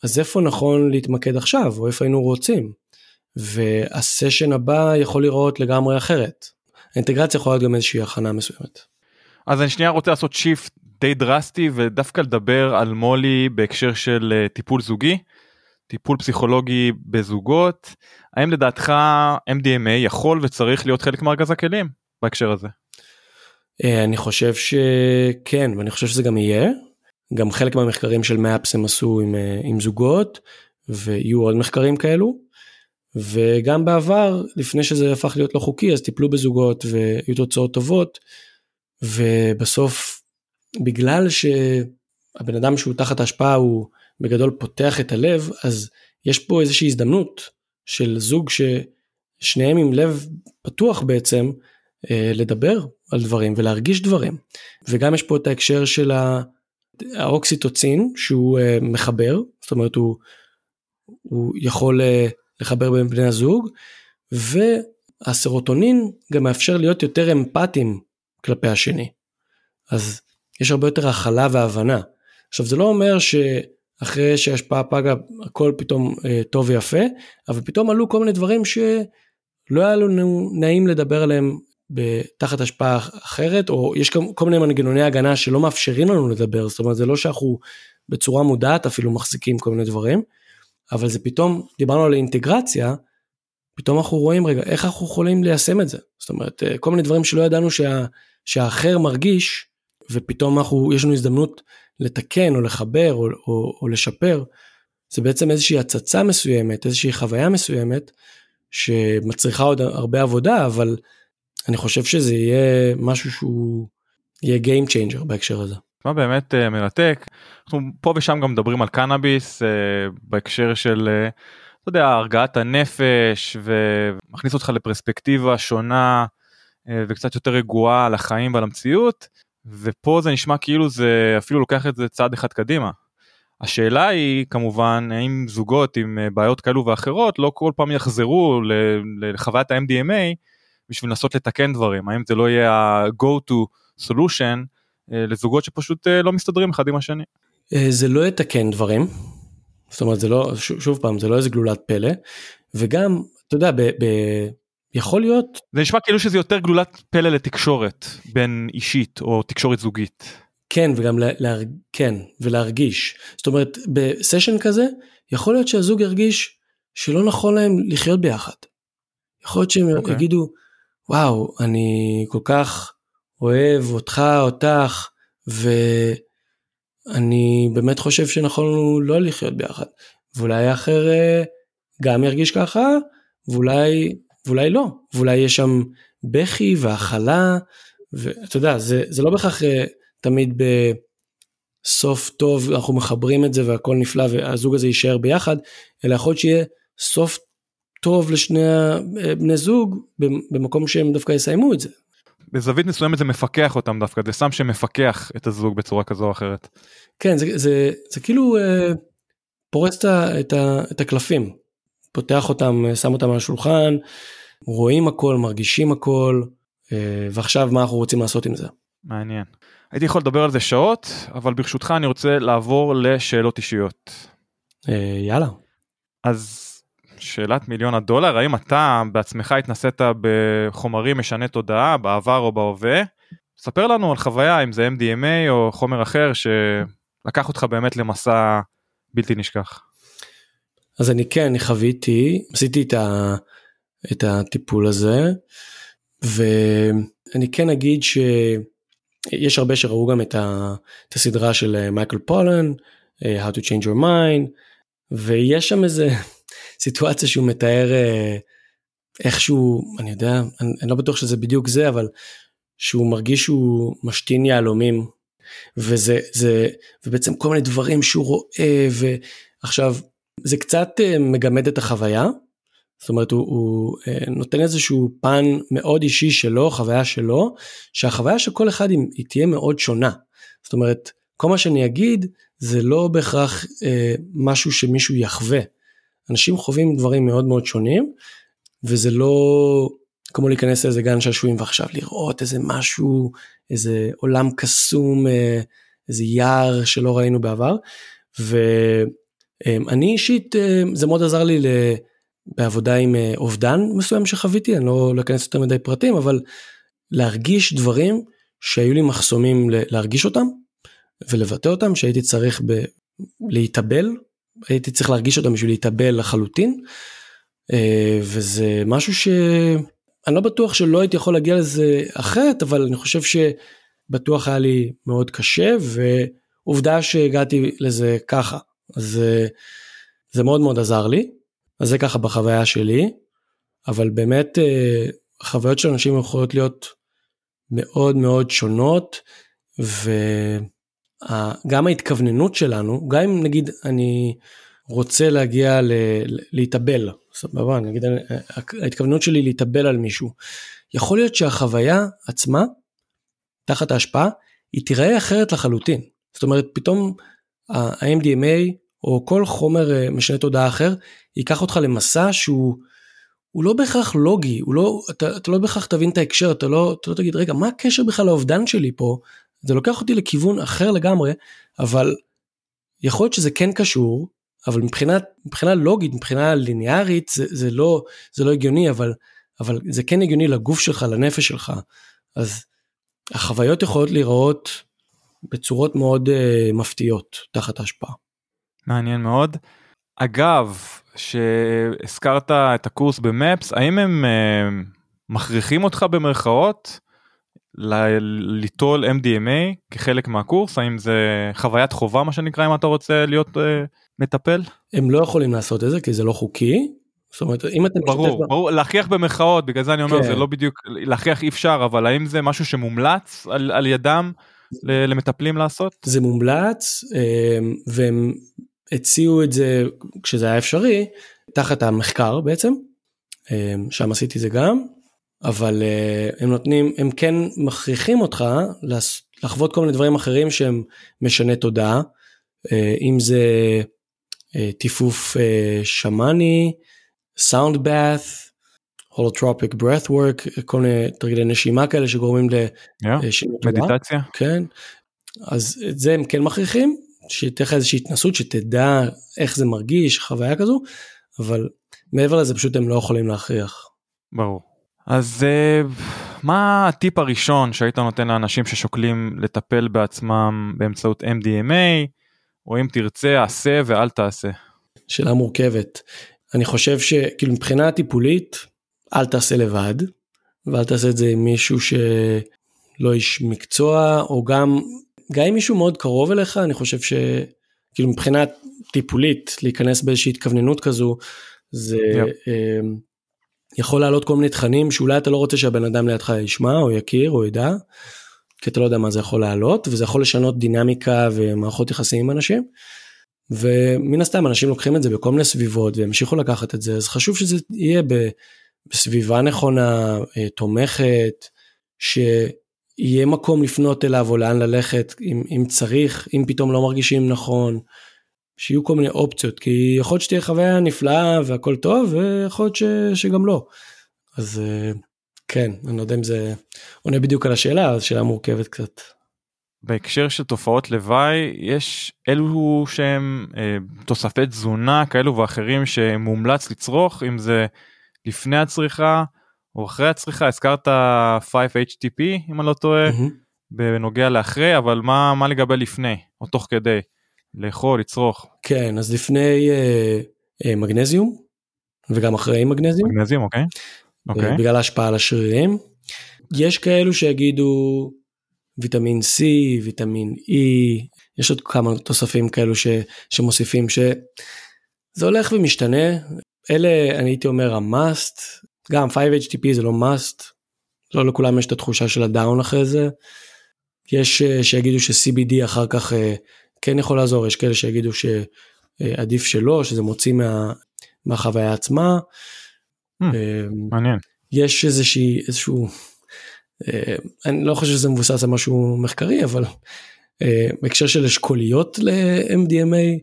D: אז איפה נכון להתמקד עכשיו, או איפה היינו רוצים? והסשן הבא יכול לראות לגמרי אחרת. האינטגרציה יכולה להיות גם איזושהי הכנה מסוימת.
B: אז אני שנייה רוצה לעשות שיפט די דרסטי ודווקא לדבר על מולי בהקשר של אה, טיפול זוגי, טיפול פסיכולוגי בזוגות. האם לדעתך MDMA יכול וצריך להיות חלק מארגז הכלים בהקשר הזה?
D: אה, אני חושב שכן ואני חושב שזה גם יהיה. גם חלק מהמחקרים של מאפס הם עשו עם, אה, עם זוגות ויהיו עוד מחקרים כאלו. וגם בעבר לפני שזה הפך להיות לא חוקי אז טיפלו בזוגות והיו תוצאות טובות ובסוף בגלל שהבן אדם שהוא תחת ההשפעה הוא בגדול פותח את הלב, אז יש פה איזושהי הזדמנות של זוג ששניהם עם לב פתוח בעצם, אה, לדבר על דברים ולהרגיש דברים. וגם יש פה את ההקשר של האוקסיטוצין שהוא אה, מחבר, זאת אומרת הוא, הוא יכול אה, לחבר בין בני הזוג, והסרוטונין גם מאפשר להיות יותר אמפתיים כלפי השני. אז יש הרבה יותר הכלה והבנה. עכשיו זה לא אומר שאחרי שההשפעה פגה הכל פתאום אה, טוב ויפה, אבל פתאום עלו כל מיני דברים שלא היה לנו נעים לדבר עליהם תחת השפעה אחרת, או יש כל מיני מנגנוני הגנה שלא מאפשרים לנו לדבר, זאת אומרת זה לא שאנחנו בצורה מודעת אפילו מחזיקים כל מיני דברים, אבל זה פתאום, דיברנו על אינטגרציה, פתאום אנחנו רואים רגע איך אנחנו יכולים ליישם את זה, זאת אומרת אה, כל מיני דברים שלא ידענו שה, שהאחר מרגיש, ופתאום אנחנו, יש לנו הזדמנות לתקן או לחבר או, או, או לשפר, זה בעצם איזושהי הצצה מסוימת, איזושהי חוויה מסוימת, שמצריכה עוד הרבה עבודה, אבל אני חושב שזה יהיה משהו שהוא יהיה Game Changer בהקשר הזה.
B: מה באמת uh, מרתק, אנחנו פה ושם גם מדברים על קנאביס uh, בהקשר של, uh, אתה יודע, הרגעת הנפש ומכניס אותך לפרספקטיבה שונה וקצת יותר רגועה על החיים ועל המציאות. ופה זה נשמע כאילו זה אפילו לוקח את זה צעד אחד קדימה. השאלה היא כמובן האם זוגות עם אה, בעיות כאלו ואחרות לא כל פעם יחזרו לחוויית ה-MDMA בשביל לנסות לתקן דברים, האם זה לא יהיה ה-go to solution אה, לזוגות שפשוט אה, לא מסתדרים אחד עם השני.
D: זה לא יתקן דברים, זאת אומרת זה לא, שוב פעם, זה לא איזה גלולת פלא, וגם, אתה יודע, יכול להיות.
B: זה נשמע כאילו שזה יותר גלולת פלא לתקשורת בין אישית או תקשורת זוגית.
D: כן וגם לה, כן ולהרגיש זאת אומרת בסשן כזה יכול להיות שהזוג ירגיש שלא נכון להם לחיות ביחד. יכול להיות שהם okay. אוקיי. יגידו וואו אני כל כך אוהב אותך אותך ואני באמת חושב שנכון לנו לא לחיות ביחד ואולי האחר אה, גם ירגיש ככה ואולי ואולי לא, ואולי יש שם בכי והכלה, ואתה יודע, זה, זה לא בהכרח אה, תמיד בסוף טוב, אנחנו מחברים את זה והכל נפלא והזוג הזה יישאר ביחד, אלא יכול להיות שיהיה סוף טוב לשני בני זוג במקום שהם דווקא יסיימו את זה.
B: בזווית מסוימת זה מפקח אותם דווקא, זה שם שמפקח את הזוג בצורה כזו או אחרת.
D: כן, זה, זה, זה כאילו אה, פורס את, את, את הקלפים, פותח אותם, שם אותם על השולחן, רואים הכל, מרגישים הכל, ועכשיו מה אנחנו רוצים לעשות עם זה.
B: מעניין. הייתי יכול לדבר על זה שעות, אבל ברשותך אני רוצה לעבור לשאלות אישיות.
D: יאללה.
B: אז שאלת מיליון הדולר, האם אתה בעצמך התנסית בחומרים משני תודעה בעבר או בהווה? ספר לנו על חוויה אם זה MDMA או חומר אחר שלקח אותך באמת למסע בלתי נשכח.
D: אז אני כן, אני חוויתי, עשיתי את, ה, את הטיפול הזה, ואני כן אגיד שיש הרבה שראו גם את, ה, את הסדרה של מייקל פולן, How to Change Your Mind, ויש שם איזה סיטואציה שהוא מתאר אה, איכשהו, אני יודע, אני, אני לא בטוח שזה בדיוק זה, אבל שהוא מרגיש שהוא משתין יהלומים, וזה, זה, ובעצם כל מיני דברים שהוא רואה, ועכשיו, זה קצת אה, מגמד את החוויה, זאת אומרת הוא, הוא אה, נותן איזשהו פן מאוד אישי שלו, חוויה שלו, שהחוויה של כל אחד היא, היא תהיה מאוד שונה. זאת אומרת, כל מה שאני אגיד זה לא בהכרח אה, משהו שמישהו יחווה. אנשים חווים דברים מאוד מאוד שונים, וזה לא כמו להיכנס לאיזה גן שעשועים ועכשיו לראות איזה משהו, איזה עולם קסום, אה, איזה יער שלא ראינו בעבר. ואני אישית, אה, זה מאוד עזר לי בעבודה עם אה, אובדן מסוים שחוויתי, אני לא, לא אכנס יותר מדי פרטים, אבל להרגיש דברים שהיו לי מחסומים להרגיש אותם ולבטא אותם, שהייתי צריך ב- להתאבל הייתי צריך להרגיש אותם בשביל להתאבל לחלוטין. אה, וזה משהו שאני לא בטוח שלא הייתי יכול להגיע לזה אחרת, אבל אני חושב שבטוח היה לי מאוד קשה, ועובדה שהגעתי לזה ככה. אז אה, זה מאוד מאוד עזר לי. אז זה ככה בחוויה שלי, אבל באמת אה, חוויות של אנשים יכולות להיות מאוד מאוד שונות, ו... גם ההתכווננות שלנו, גם אם נגיד אני רוצה להגיע ל, להתאבל, סבבה, נגיד ההתכווננות שלי להתאבל על מישהו, יכול להיות שהחוויה עצמה, תחת ההשפעה, היא תיראה אחרת לחלוטין. זאת אומרת, פתאום ה-MDMA או כל חומר אה, משנה תודעה אחר, ייקח אותך למסע שהוא הוא לא בהכרח לוגי, הוא לא, אתה, אתה לא בהכרח תבין את ההקשר, אתה לא, אתה לא תגיד, רגע, מה הקשר בכלל לאובדן שלי פה? זה לוקח אותי לכיוון אחר לגמרי, אבל יכול להיות שזה כן קשור, אבל מבחינה, מבחינה לוגית, מבחינה ליניארית, זה, זה, לא, זה לא הגיוני, אבל, אבל זה כן הגיוני לגוף שלך, לנפש שלך. אז החוויות יכולות להיראות בצורות מאוד uh, מפתיעות תחת ההשפעה.
B: מעניין מאוד. אגב, שהזכרת את הקורס במפס, האם הם uh, מכריחים אותך במרכאות ליטול MDMA כחלק מהקורס האם זה חוויית חובה מה שנקרא אם אתה רוצה להיות uh, מטפל?
D: הם לא יכולים לעשות את זה כי זה לא חוקי. זאת אומרת אם אתם
B: ברור ברור להכריח במרכאות בגלל זה אני אומר כן. זה לא בדיוק להכריח אי אפשר אבל האם זה משהו שמומלץ על, על ידם למטפלים לעשות?
D: זה מומלץ אמ, והם הציעו את זה כשזה היה אפשרי תחת המחקר בעצם אמ, שם עשיתי זה גם אבל uh, הם נותנים, הם כן מכריחים אותך לחוות כל מיני דברים אחרים שהם משנה תודעה, uh, אם זה uh, טיפוף שמאני, סאונד באת', הולוטרופיק breathwork, כל מיני תרגילי נשימה כאלה שגורמים
B: לשינוי yeah, תודעה. מדיטציה.
D: כן, אז את זה הם כן מכריחים, שתהיה לך איזושהי התנסות שתדע איך זה מרגיש, חוויה כזו, אבל מעבר לזה פשוט הם לא יכולים להכריח.
B: ברור. אז אה, מה הטיפ הראשון שהיית נותן לאנשים ששוקלים לטפל בעצמם באמצעות MDMA, או אם תרצה עשה ואל תעשה?
D: שאלה מורכבת. אני חושב שכאילו מבחינה טיפולית, אל תעשה לבד, ואל תעשה את זה עם מישהו שלא איש מקצוע, או גם, גם עם מישהו מאוד קרוב אליך, אני חושב שכאילו מבחינה טיפולית, להיכנס באיזושהי התכווננות כזו, זה... Yeah. אה, יכול לעלות כל מיני תכנים שאולי אתה לא רוצה שהבן אדם לידך ישמע או יכיר או ידע, כי אתה לא יודע מה זה יכול לעלות, וזה יכול לשנות דינמיקה ומערכות יחסים עם אנשים. ומן הסתם אנשים לוקחים את זה בכל מיני סביבות והמשיכו לקחת את זה, אז חשוב שזה יהיה בסביבה נכונה, אה, תומכת, שיהיה מקום לפנות אליו או לאן ללכת אם, אם צריך, אם פתאום לא מרגישים נכון. שיהיו כל מיני אופציות, כי יכול להיות שתהיה חוויה נפלאה והכל טוב, ויכול להיות ש, שגם לא. אז אה, כן, אני לא יודע אם זה עונה בדיוק על השאלה, זו שאלה מורכבת קצת.
B: בהקשר של תופעות לוואי יש אלו שהם אה, תוספי תזונה כאלו ואחרים שמומלץ לצרוך אם זה לפני הצריכה או אחרי הצריכה הזכרת 5-HTP אם אני לא טועה
D: מהמם.
B: בנוגע לאחרי אבל מה מה לגבי לפני או תוך כדי לאכול לצרוך
D: כן, אז לפני אה, אה, מגנזיום, וגם אחרי מגנזיום,
B: מגנזים אוקיי אוקיי
D: אה, בגלל ההשפעה על השרירים. יש כאלו שיגידו ויטמין C, ויטמין E, יש עוד כמה תוספים כאלו ש, שמוסיפים שזה הולך ומשתנה. אלה אני הייתי אומר המאסט, גם 5-HTP זה לא מאסט, לא לכולם יש את התחושה של הדאון אחרי זה. יש אה, שיגידו ש-CBD אחר כך אה, כן יכול לעזור, יש כאלה שיגידו שעדיף שלא, שזה מוציא מה, מהחוויה עצמה.
B: Hmm,
D: אה,
B: מעניין
D: יש איזושהי איזשהו אה, אני לא חושב שזה מבוסס על משהו מחקרי אבל אה, בהקשר של אשכוליות ל-MDMA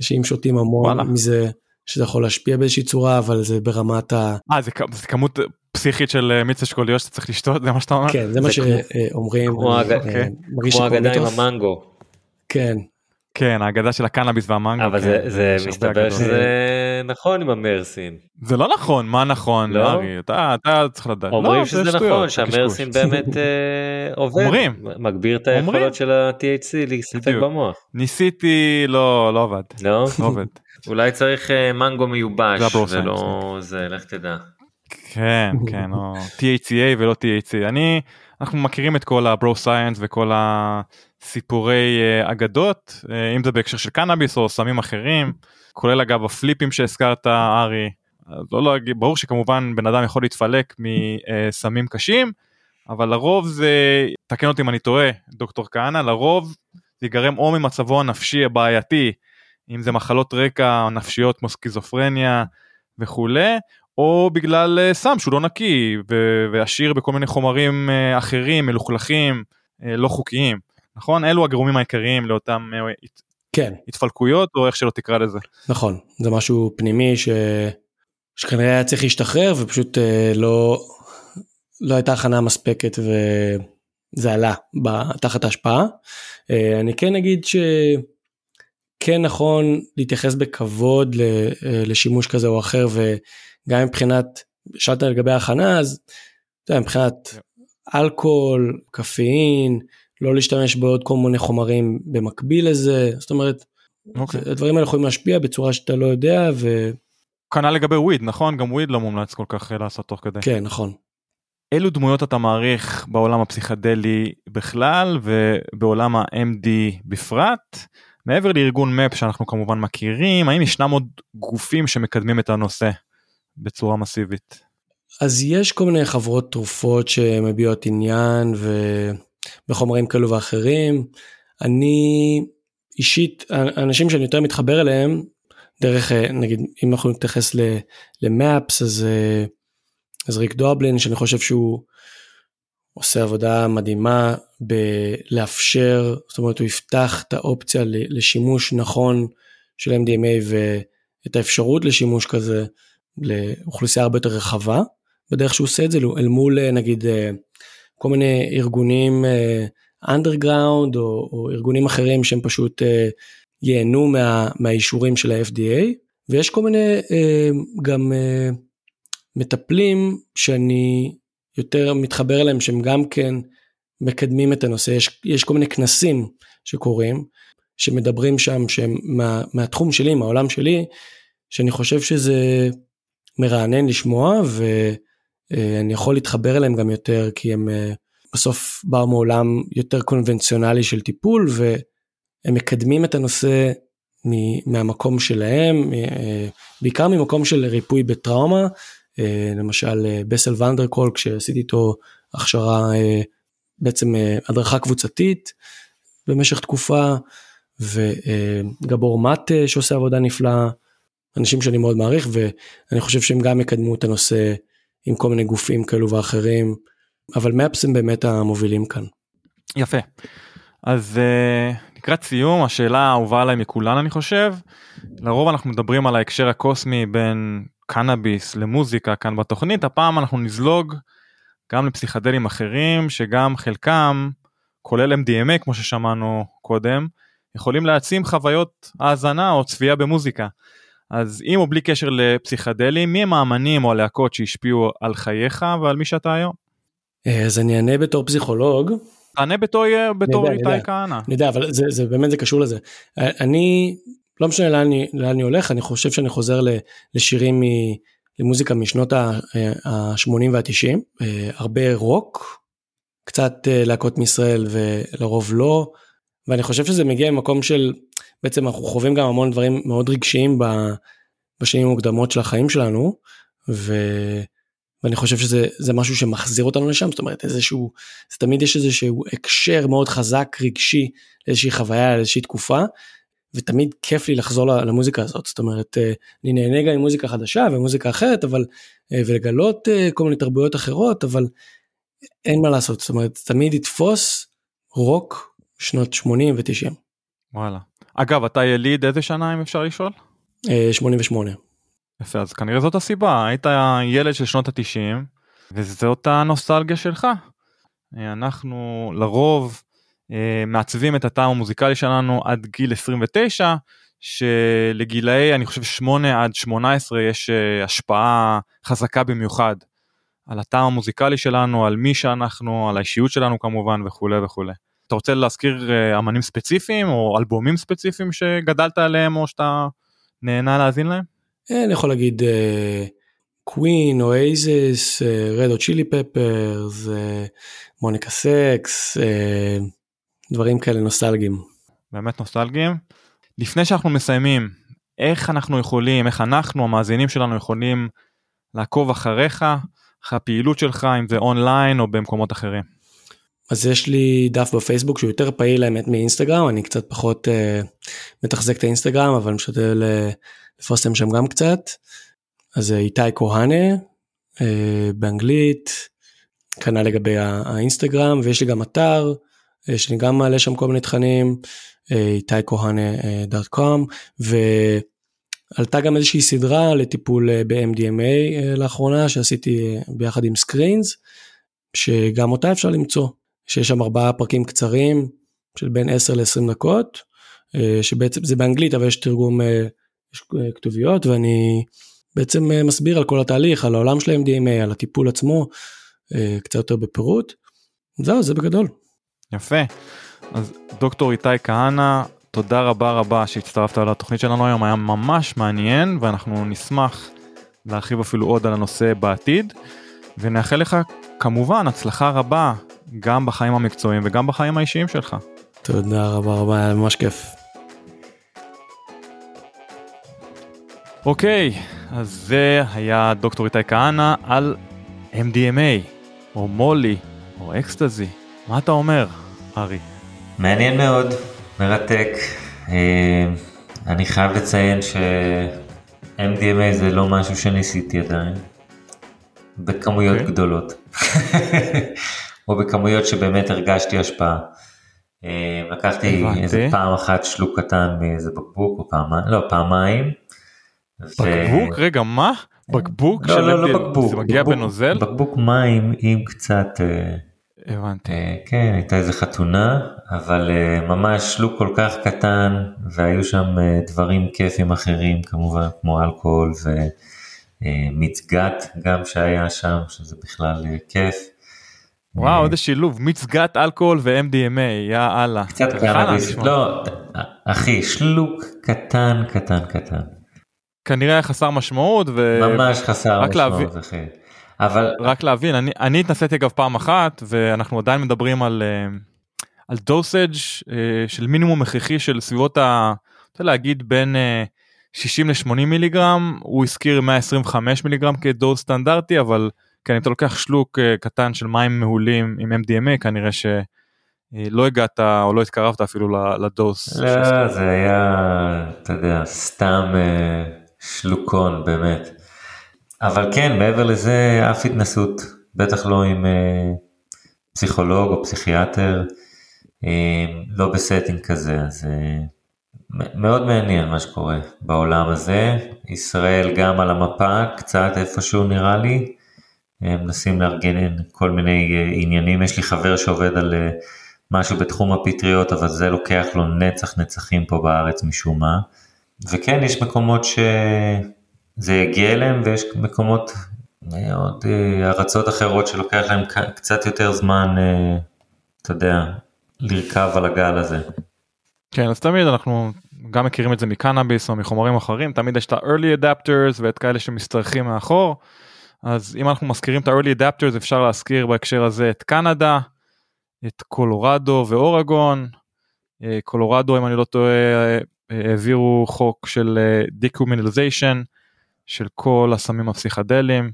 D: שאם שותים המון
B: וואלה.
D: מזה שזה יכול להשפיע באיזושהי צורה אבל זה ברמת ה...
B: אה זה, כ- זה כמות פסיכית של אה, מיץ אשכוליות שאתה צריך לשתות זה מה שאתה אומר
D: כן זה מה
C: זה כמו-
D: שאומרים.
C: כמו
D: אני,
C: הג-
D: אה,
B: אוקיי.
D: מרגיש
C: כמו
D: שפה
C: האגדה עם. המנגו,
D: כן
B: כן האגדה של הקנאביס והמנגו
C: אבל
B: כן,
C: זה- זה מסתבר. שזה נכון עם המרסין.
B: זה לא נכון מה נכון
C: לא?
B: ארי אתה אתה צריך לדעת
C: אומרים
B: לא,
C: שזה
B: זה שטויות,
C: נכון שהמרסין. באמת אה, עובד,
B: אומרים.
C: מגביר את
B: אומרים.
C: היכולות של ה-THC להסתפק. במוח.
B: ניסיתי לא לא עבד
C: לא?
B: לא עובד
C: אולי צריך אה, מנגו מיובש ולא זה לך תדע.
B: כן כן או THCA ולא THC אני אנחנו מכירים את כל הברו סייאנס וכל הסיפורי אה, אגדות אה, אם זה בהקשר של קנאביס או סמים אחרים כולל אגב הפליפים שהזכרת ארי. לא להגיד ברור שכמובן בן אדם יכול להתפלק מסמים קשים אבל לרוב זה תקן אותי אם אני טועה דוקטור כהנא לרוב זה ייגרם או ממצבו הנפשי הבעייתי אם זה מחלות רקע נפשיות כמו סכיזופרניה וכולי או בגלל אה, סם שהוא לא נקי ועשיר בכל מיני חומרים אה, אחרים מלוכלכים אה, לא חוקיים. נכון? אלו הגורמים העיקריים לאותם
D: כן.
B: התפלקויות או איך שלא תקרא לזה.
D: נכון. זה משהו פנימי ש... שכנראה היה צריך להשתחרר ופשוט לא לא הייתה הכנה מספקת וזה עלה תחת ההשפעה. אני כן אגיד שכן נכון להתייחס בכבוד אה, לשימוש כזה או אחר וגם מבחינת שאלת לגבי ההכנה אז אתה יודע, מבחינת אלכוהול קפאין לא להשתמש בעוד כל מיני חומרים במקביל לזה זאת אומרת
B: אוקיי.
D: הדברים האלה יכולים להשפיע בצורה שאתה לא יודע וכן
B: כנ"ל לגבי וויד נכון גם וויד לא מומלץ כל כך אה, לעשות תוך כדי
D: נכון.
B: אילו דמויות אתה מעריך בעולם הפסיכדלי בכלל ובעולם ה-MD בפרט מעבר לארגון מפ שאנחנו כמובן מכירים האם ישנם עוד גופים שמקדמים את הנושא בצורה מסיבית.
D: אז יש כל מיני חברות תרופות שמביעות עניין ובחומרים כאלו ואחרים. אני אישית, האנשים שאני יותר מתחבר אליהם, דרך נגיד אם אנחנו נתייחס למאפס אז, אה, אז ריק דובלין שאני חושב שהוא עושה עבודה מדהימה בלאפשר, זאת אומרת הוא יפתח את האופציה לשימוש נכון של MDMA ואת האפשרות לשימוש כזה לאוכלוסייה הרבה יותר רחבה. בדרך שהוא עושה את זה אל מול אה, נגיד אה, כל מיני ארגונים אנדרגראונד או, או ארגונים אחרים שהם פשוט אה, ייהנו מה, מהאישורים של ה-FDA ויש כל מיני אה, גם אה, מטפלים שאני יותר מתחבר אליהם שהם גם כן מקדמים את הנושא. יש, יש כל מיני כנסים שקורים שמדברים שם שהם מה, מהתחום שלי מהעולם שלי שאני חושב שזה מרענן לשמוע ואני יכול להתחבר אליהם גם יותר כי הם אה, בסוף באו מעולם יותר קונבנציונלי של טיפול והם מקדמים את הנושא מהמקום שלהם אה, בעיקר ממקום של ריפוי בטראומה למשל אה, בסל ונדרקול כשעשיתי איתו הכשרה אה, בעצם אה, הדרכה קבוצתית במשך תקופה וגבור מטה שעושה עבודה נפלאה אנשים שאני מאוד מעריך ואני חושב שהם גם יקדמו את הנושא עם כל מיני גופים כאלו ואחרים אבל מפס הם באמת המובילים כאן.
B: יפה. אז לקראת סיום השאלה האהובה עליי מכולן אני חושב. לרוב אנחנו מדברים על ההקשר הקוסמי בין קנאביס למוזיקה כאן בתוכנית, הפעם אנחנו נזלוג גם לפסיכדלים אחרים שגם חלקם, כולל MDMA כמו ששמענו קודם, יכולים להעצים חוויות האזנה או צפייה במוזיקה. אז עם או בלי קשר לפסיכדלים, מי הם האמנים או הלהקות שהשפיעו על חייך ועל מי שאתה היום?
D: אה, אז אני אענה בתור פסיכולוג.
B: תענה בתור, בתור איתי כהנא.
D: אני יודע, אבל זה, זה באמת זה קשור לזה. אה, אני, לא משנה לאן אני, לאן אני הולך, אני חושב שאני חוזר לשירים מ... למוזיקה משנות ה-80 וה-90, אה, הרבה רוק, קצת להקות מישראל ולרוב לא, ואני חושב שזה מגיע ממקום של, בעצם אנחנו חווים גם המון דברים מאוד רגשיים בשנים המוקדמות של החיים שלנו, ו... ואני חושב שזה משהו שמחזיר אותנו לשם, זאת אומרת איזשהו, זה תמיד יש איזשהו הקשר מאוד חזק רגשי לאיזושהי חוויה, לאיזושהי תקופה, ותמיד כיף לי לחזור למוזיקה הזאת, זאת אומרת אה, אני נהנה גם עם מוזיקה חדשה ומוזיקה אחרת, אבל, אה, ולגלות אה, כל מיני תרבויות אחרות, אבל אין מה לעשות, זאת אומרת תמיד יתפוס רוק שנות 80 ו-90.
B: וואלה. אגב, אתה יליד איזה שנה אם אפשר לשאול?
D: 88.
B: יפה, אז כנראה זאת הסיבה, היית ילד של שנות התשעים, וזאת הנוסטלגיה שלך. אנחנו לרוב מעצבים את הטעם המוזיקלי שלנו עד גיל 29, שלגילאי אני חושב 8 עד 18 יש אה, השפעה חזקה במיוחד על הטעם המוזיקלי שלנו, על מי שאנחנו, על האישיות שלנו כמובן וכולי וכולי. אתה רוצה להזכיר אמנים ספציפיים או אלבומים ספציפיים שגדלת עליהם או שאתה נהנה להאזין להם?
D: אה, אני יכול להגיד קווין, אוייזס, רד או צ'ילי פפרס, מוניקה סקס, דברים כאלה נוסטלגיים.
B: באמת נוסטלגיים. לפני שאנחנו מסיימים, איך אנחנו יכולים, איך אנחנו המאזינים שלנו יכולים לעקוב אחריך, אחרי הפעילות שלך, אם זה אונליין או במקומות אחרים.
D: אז יש לי דף בפייסבוק שהוא יותר פעיל האמת מאינסטגרם, אני קצת פחות uh, מתחזק את האינסטגרם, אבל משתדל uh, לפרסם שם גם קצת. אז איתי כהנא אה, באנגלית, כנ"ל לגבי האינסטגרם, ויש לי גם אתר, שאני גם מעלה שם כל מיני תכנים, איתי כהנא dot com, ועלתה גם איזושהי סדרה לטיפול ב-MDMA לאחרונה, שעשיתי ביחד עם סקרינס, שגם אותה אפשר למצוא, שיש שם ארבעה פרקים קצרים של בין 10 ל-20 דקות, שבעצם זה באנגלית אבל יש תרגום יש אה, כתוביות ואני בעצם אה, מסביר על כל התהליך, על העולם של ה-MDMA, על הטיפול עצמו, אה, קצת יותר בפירוט. זהו, זה בגדול.
B: יפה. אז דוקטור איתי כהנא, תודה רבה רבה שהצטרפת לתוכנית שלנו היום, היה ממש מעניין ואנחנו נשמח להרחיב אפילו עוד על הנושא בעתיד, ונאחל לך כמובן הצלחה רבה גם בחיים המקצועיים וגם בחיים האישיים שלך.
D: תודה רבה רבה, היה ממש כיף.
B: אוקיי, אז זה היה דוקטור איתי כהנא על MDMA, או מולי, או אקסטזי. מה אתה אומר, ארי?
C: מעניין מאוד, מרתק. אה, אני חייב לציין ש-MDMA זה לא משהו שניסיתי עדיין, בכמויות okay. אוקיי. גדולות, או בכמויות שבאמת הרגשתי השפעה. אה, לקחתי איזה פעם אחת שלוק קטן מאיזה בקבוק, או פעמיים, לא, פעמיים.
B: בקבוק? רגע, מה? בקבוק
C: לא,
B: של
C: לא, לא בקבוק.
B: זה מגיע
C: בקבוק,
B: בנוזל?
C: בקבוק מים עם קצת... אה,
B: הבנתי.
C: אה, כן, הייתה איזה חתונה, אבל אה, ממש שלוק כל כך קטן, והיו שם דברים כיפים אחרים כמובן, כמו אלכוהול ומצגת גם שהיה שם, שזה בכלל כיף.
B: וואו, איזה שילוב, מצגת אלכוהול ו-MDMA, יא אללה.
C: קצת קנאביס, לא, אחי, שלוק קטן, קטן, קטן.
B: כנראה חסר משמעות ו...
C: ממש חסר משמעות. אחי. אבל
B: רק להבין אני אני התנסיתי אגב פעם אחת ואנחנו עדיין מדברים על אה, על דוסאג' אה, של מינימום הכרחי של סביבות ה... רוצה להגיד בין 60 ל-80 מיליגרם הוא הזכיר 125 מיליגרם כדוס סטנדרטי אבל כן אם אתה לוקח שלוק אה, קטן של מים מהולים עם MDMA כנראה שלא הגעת או לא התקרבת אפילו לדוס.
C: לא, זה היה אתה יודע סתם שלוקון באמת. אבל כן מעבר לזה אף התנסות בטח לא עם אה, פסיכולוג או פסיכיאטר אה, לא ב setting כזה אז אה, מאוד מעניין מה שקורה בעולם הזה. ישראל גם על המפה, קצת איפשהו נראה לי. הם מנסים לארגן כל מיני אה, עניינים. יש לי חבר שעובד על אה, משהו בתחום הפטריות, אבל זה לוקח לו נצח נצחים פה בארץ משום מה. וכן, יש מקומות שזה יגיע אליהם, ויש מקומות, אה, עוד ארצות אחרות שלוקח להם קצת יותר זמן, אתה יודע, לרכב על הגל הזה.
B: כן, אז תמיד אנחנו גם מכירים את זה מקנאביס או מחומרים אחרים, תמיד יש את ה-early adapters ואת כאלה שמשתרכים מאחור. אז אם אנחנו מזכירים את ה-early adapters אפשר להזכיר בהקשר הזה את קנדה, את קולורדו ואורגון. אה, קולורדו אם אני לא טועה אה, העבירו חוק של decriminalization אה, של כל הסמים הפסיכדליים.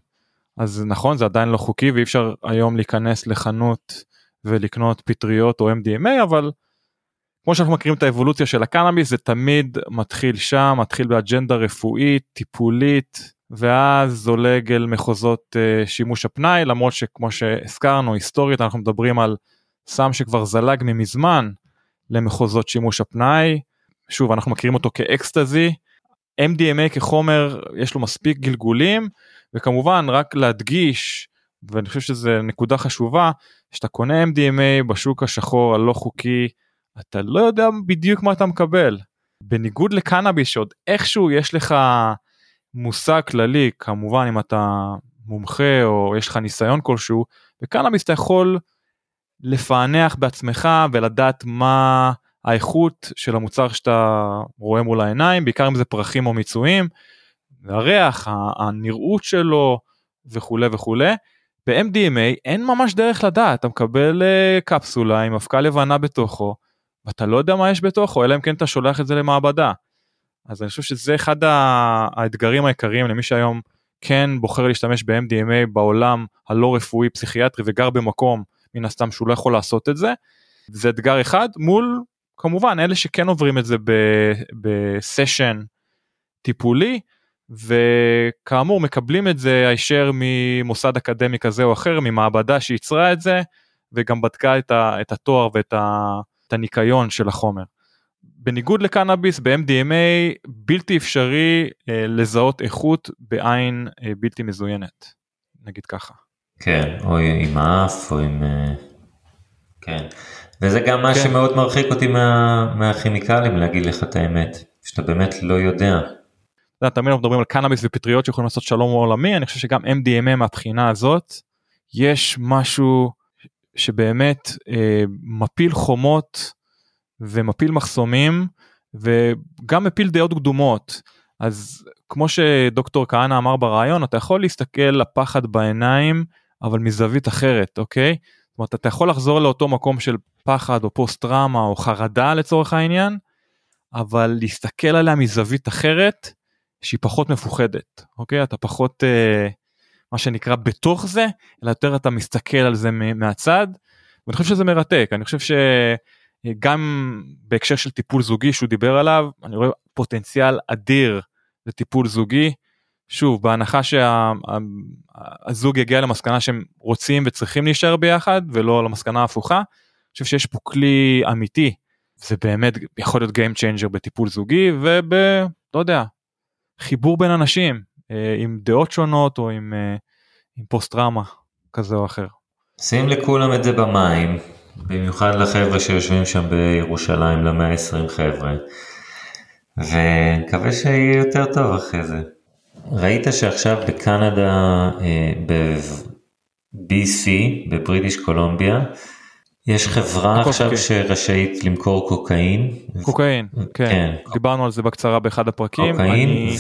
B: אז נכון זה עדיין לא חוקי ואי אפשר היום להיכנס לחנות ולקנות פטריות או MDMA אבל כמו שאנחנו מכירים את האבולוציה של הקנאביס זה תמיד מתחיל שם מתחיל באג'נדה רפואית טיפולית ואז זולג אל מחוזות uh, שימוש הפנאי למרות שכמו שהזכרנו היסטורית אנחנו מדברים על סם שכבר זלג ממזמן למחוזות שימוש הפנאי שוב אנחנו מכירים אותו כאקסטזי MDMA כחומר יש לו מספיק גלגולים וכמובן רק להדגיש ואני חושב שזה נקודה חשובה שאתה קונה MDMA בשוק השחור הלא חוקי אתה לא יודע בדיוק מה אתה מקבל. בניגוד לקנאביס שעוד איכשהו יש לך מושג כללי כמובן אם אתה מומחה או יש לך ניסיון כלשהו בקנאביס אתה יכול לפענח בעצמך ולדעת מה האיכות של המוצר שאתה רואה מול העיניים בעיקר אם זה פרחים או מיצויים. הריח הנראות שלו וכולי וכולי. ב-MDMA אין ממש דרך לדעת אתה מקבל uh, קפסולה עם אבקה לבנה בתוכו ואתה לא יודע מה יש בתוכו אלא אם כן אתה שולח את זה למעבדה. אז אני חושב שזה אחד האתגרים העיקריים למי שהיום כן בוחר להשתמש ב-MDMA בעולם הלא רפואי פסיכיאטרי וגר במקום מן הסתם שהוא לא יכול לעשות את זה. זה אתגר אחד מול כמובן אלה שכן עוברים את זה בסשן טיפולי וכאמור מקבלים את זה הישר ממוסד אקדמי כזה או אחר ממעבדה שייצרה את זה וגם בדקה את, ה, את התואר ואת ה, את הניקיון של החומר. בניגוד לקנאביס ב-MDMA בלתי אפשרי אה, לזהות איכות בעין אה, בלתי מזוינת נגיד ככה.
C: כן או עם האף או עם אה, כן וזה גם מה כן. שמאוד מרחיק אותי מה, מהכימיקלים להגיד לך את האמת שאתה באמת לא יודע.
B: אתה תמיד אנחנו מדברים על קנאביס ופטריות שיכולים לעשות שלום עולמי אני חושב שגם MDMA מהבחינה הזאת יש משהו שבאמת אה, מפיל חומות ומפיל מחסומים וגם מפיל דעות קדומות אז כמו שדוקטור כהנא אמר ברעיון אתה יכול להסתכל לפחד בעיניים אבל מזווית אחרת אוקיי. זאת אומרת אתה יכול לחזור לאותו מקום של פחד או פוסט טראומה או חרדה לצורך העניין אבל להסתכל עליה מזווית אחרת שהיא פחות מפוחדת אוקיי אתה פחות אה, מה שנקרא בתוך זה אלא יותר אתה מסתכל על זה מהצד. ואני חושב שזה מרתק אני חושב שגם בהקשר של טיפול זוגי שהוא דיבר עליו אני רואה פוטנציאל אדיר לטיפול זוגי. שוב בהנחה שהזוג יגיע למסקנה שהם רוצים וצריכים להישאר ביחד ולא למסקנה ההפוכה. חושב שיש פה כלי אמיתי זה באמת יכול להיות Game Changer בטיפול זוגי וב... לא יודע חיבור בין אנשים אה, עם דעות שונות או עם, אה, עם פוסט טראומה כזה או אחר.
C: שים לכולם את זה במים, במיוחד לחבר'ה שיושבים שם בירושלים, למאה 20 חבר'ה, ונקווה שיהיה יותר טוב אחרי זה. ראית שעכשיו בקנדה, אה, ב-BC, בבריטיש קולומביה, יש חברה עכשיו קוקאין. שרשאית למכור קוקאין.
B: קוקאין, כן. כן. דיברנו על זה בקצרה באחד הפרקים.
C: קוקאין, אני...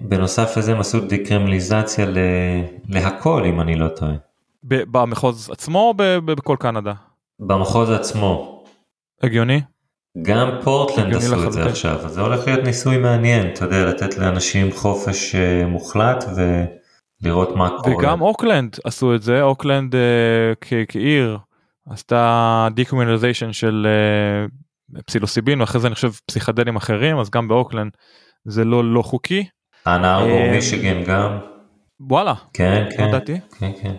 C: ובנוסף לזה הם עשו דקרימינליזציה ל... להכל אם אני לא טועה.
B: במחוז עצמו או בכל קנדה?
C: במחוז עצמו.
B: הגיוני?
C: גם פורטלנד עשו לחלוטין. את זה עכשיו, אז זה הולך להיות ניסוי מעניין, אתה יודע, לתת לאנשים חופש uh, מוחלט ולראות מה
B: קורה. וגם אוקלנד עשו את זה, אוקלנד uh, כעיר. עשתה decriminalization של uh, פסילוסיבין ואחרי זה אני חושב פסיכדלים אחרים אז גם באוקלנד זה לא לא חוקי.
C: אן ארבור מישיגן גם.
B: וואלה.
C: כן
B: לא
C: כן.
B: ידעתי.
C: כן כן.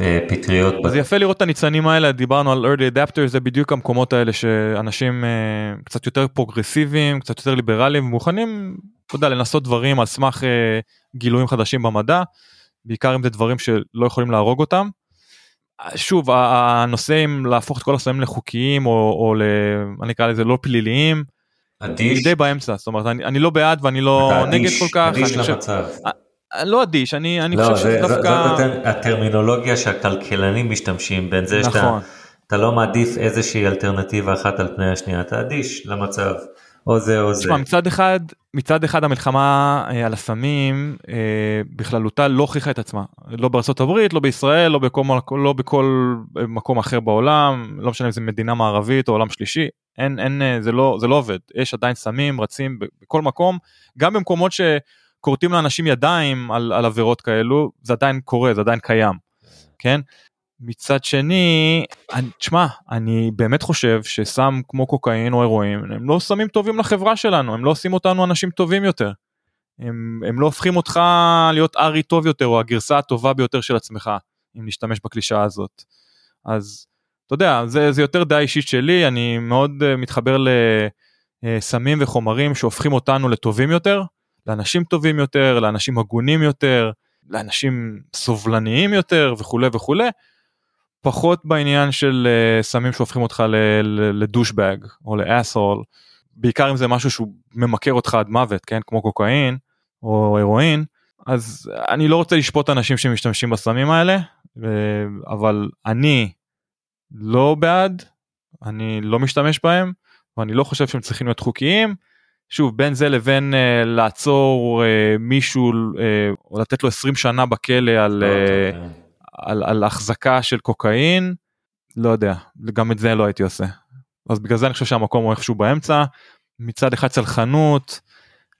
C: אה, פטריות.
B: אז יפה לראות את הניצנים האלה, דיברנו על early adapters, זה בדיוק המקומות האלה שאנשים אה, קצת יותר פרוגרסיביים, קצת יותר ליברליים, מוכנים, אתה יודע, לנסות דברים על סמך אה, גילויים חדשים במדע, בעיקר אם זה דברים שלא יכולים להרוג אותם. שוב, הנושא אם להפוך את כל הסמים לחוקיים או, או ל... אני אקרא לזה לא פליליים,
C: אדיש.
B: די באמצע, זאת אומרת, אני, אני לא בעד ואני לא נגד
C: אדיש,
B: כל כך.
C: אדיש למצב.
B: אני לא אדיש, אני, אני
C: לא,
B: חושב
C: זה-
B: שזה
C: ז-
B: דווקא...
C: זאת הטר- הטרמינולוגיה שהכלכלנים משתמשים בין זה שאתה
B: נכון.
C: אתה לא מעדיף איזושהי אלטרנטיבה אחת על פני השנייה, אתה אדיש למצב, או זה או זה.
B: תשמע, מצד אחד, מצד אחד המלחמה אה, על הסמים אה, בכללותה לא הוכיחה את עצמה. לא הברית, לא בישראל, לא בכל, לא בכל אה, מקום אחר בעולם, לא משנה אם זה מדינה מערבית או עולם שלישי, אין, אין, זה לא, זה לא עובד. יש עדיין סמים רצים בכל מקום, גם במקומות שכורתים לאנשים ידיים על, על עבירות כאלו, זה עדיין קורה, זה עדיין קיים, כן? מצד שני, אני- תשמע, אני באמת חושב שסם כמו קוקאין או הירואין הם לא סמים טובים לחברה שלנו, הם לא עושים אותנו אנשים טובים יותר. הם, הם לא הופכים אותך להיות ארי טוב יותר או הגרסה הטובה ביותר של עצמך, אם נשתמש בקלישאה הזאת. אז אתה יודע, זה, זה יותר דעה אישית שלי, אני מאוד uh, מתחבר לסמים וחומרים שהופכים אותנו לטובים יותר, לאנשים טובים יותר, לאנשים הגונים יותר, לאנשים סובלניים יותר וכולי וכולי. פחות בעניין של uh, סמים שהופכים אותך לדושבג או לאסול, בעיקר אם זה משהו שהוא ממכר אותך עד מוות, כן, כמו קוקאין או הירואין, אז אני לא רוצה לשפוט אנשים שמשתמשים בסמים האלה, ו- אבל אני לא בעד, אני לא משתמש בהם, ואני לא חושב שהם צריכים להיות חוקיים. שוב, בין זה לבין uh, לעצור uh, מישהו uh, או לתת לו 20 שנה בכלא על... uh, על, על החזקה של קוקאין, לא יודע, גם את זה לא הייתי עושה. אז בגלל זה אני חושב שהמקום הוא איפשהו באמצע, מצד אחד צלחנות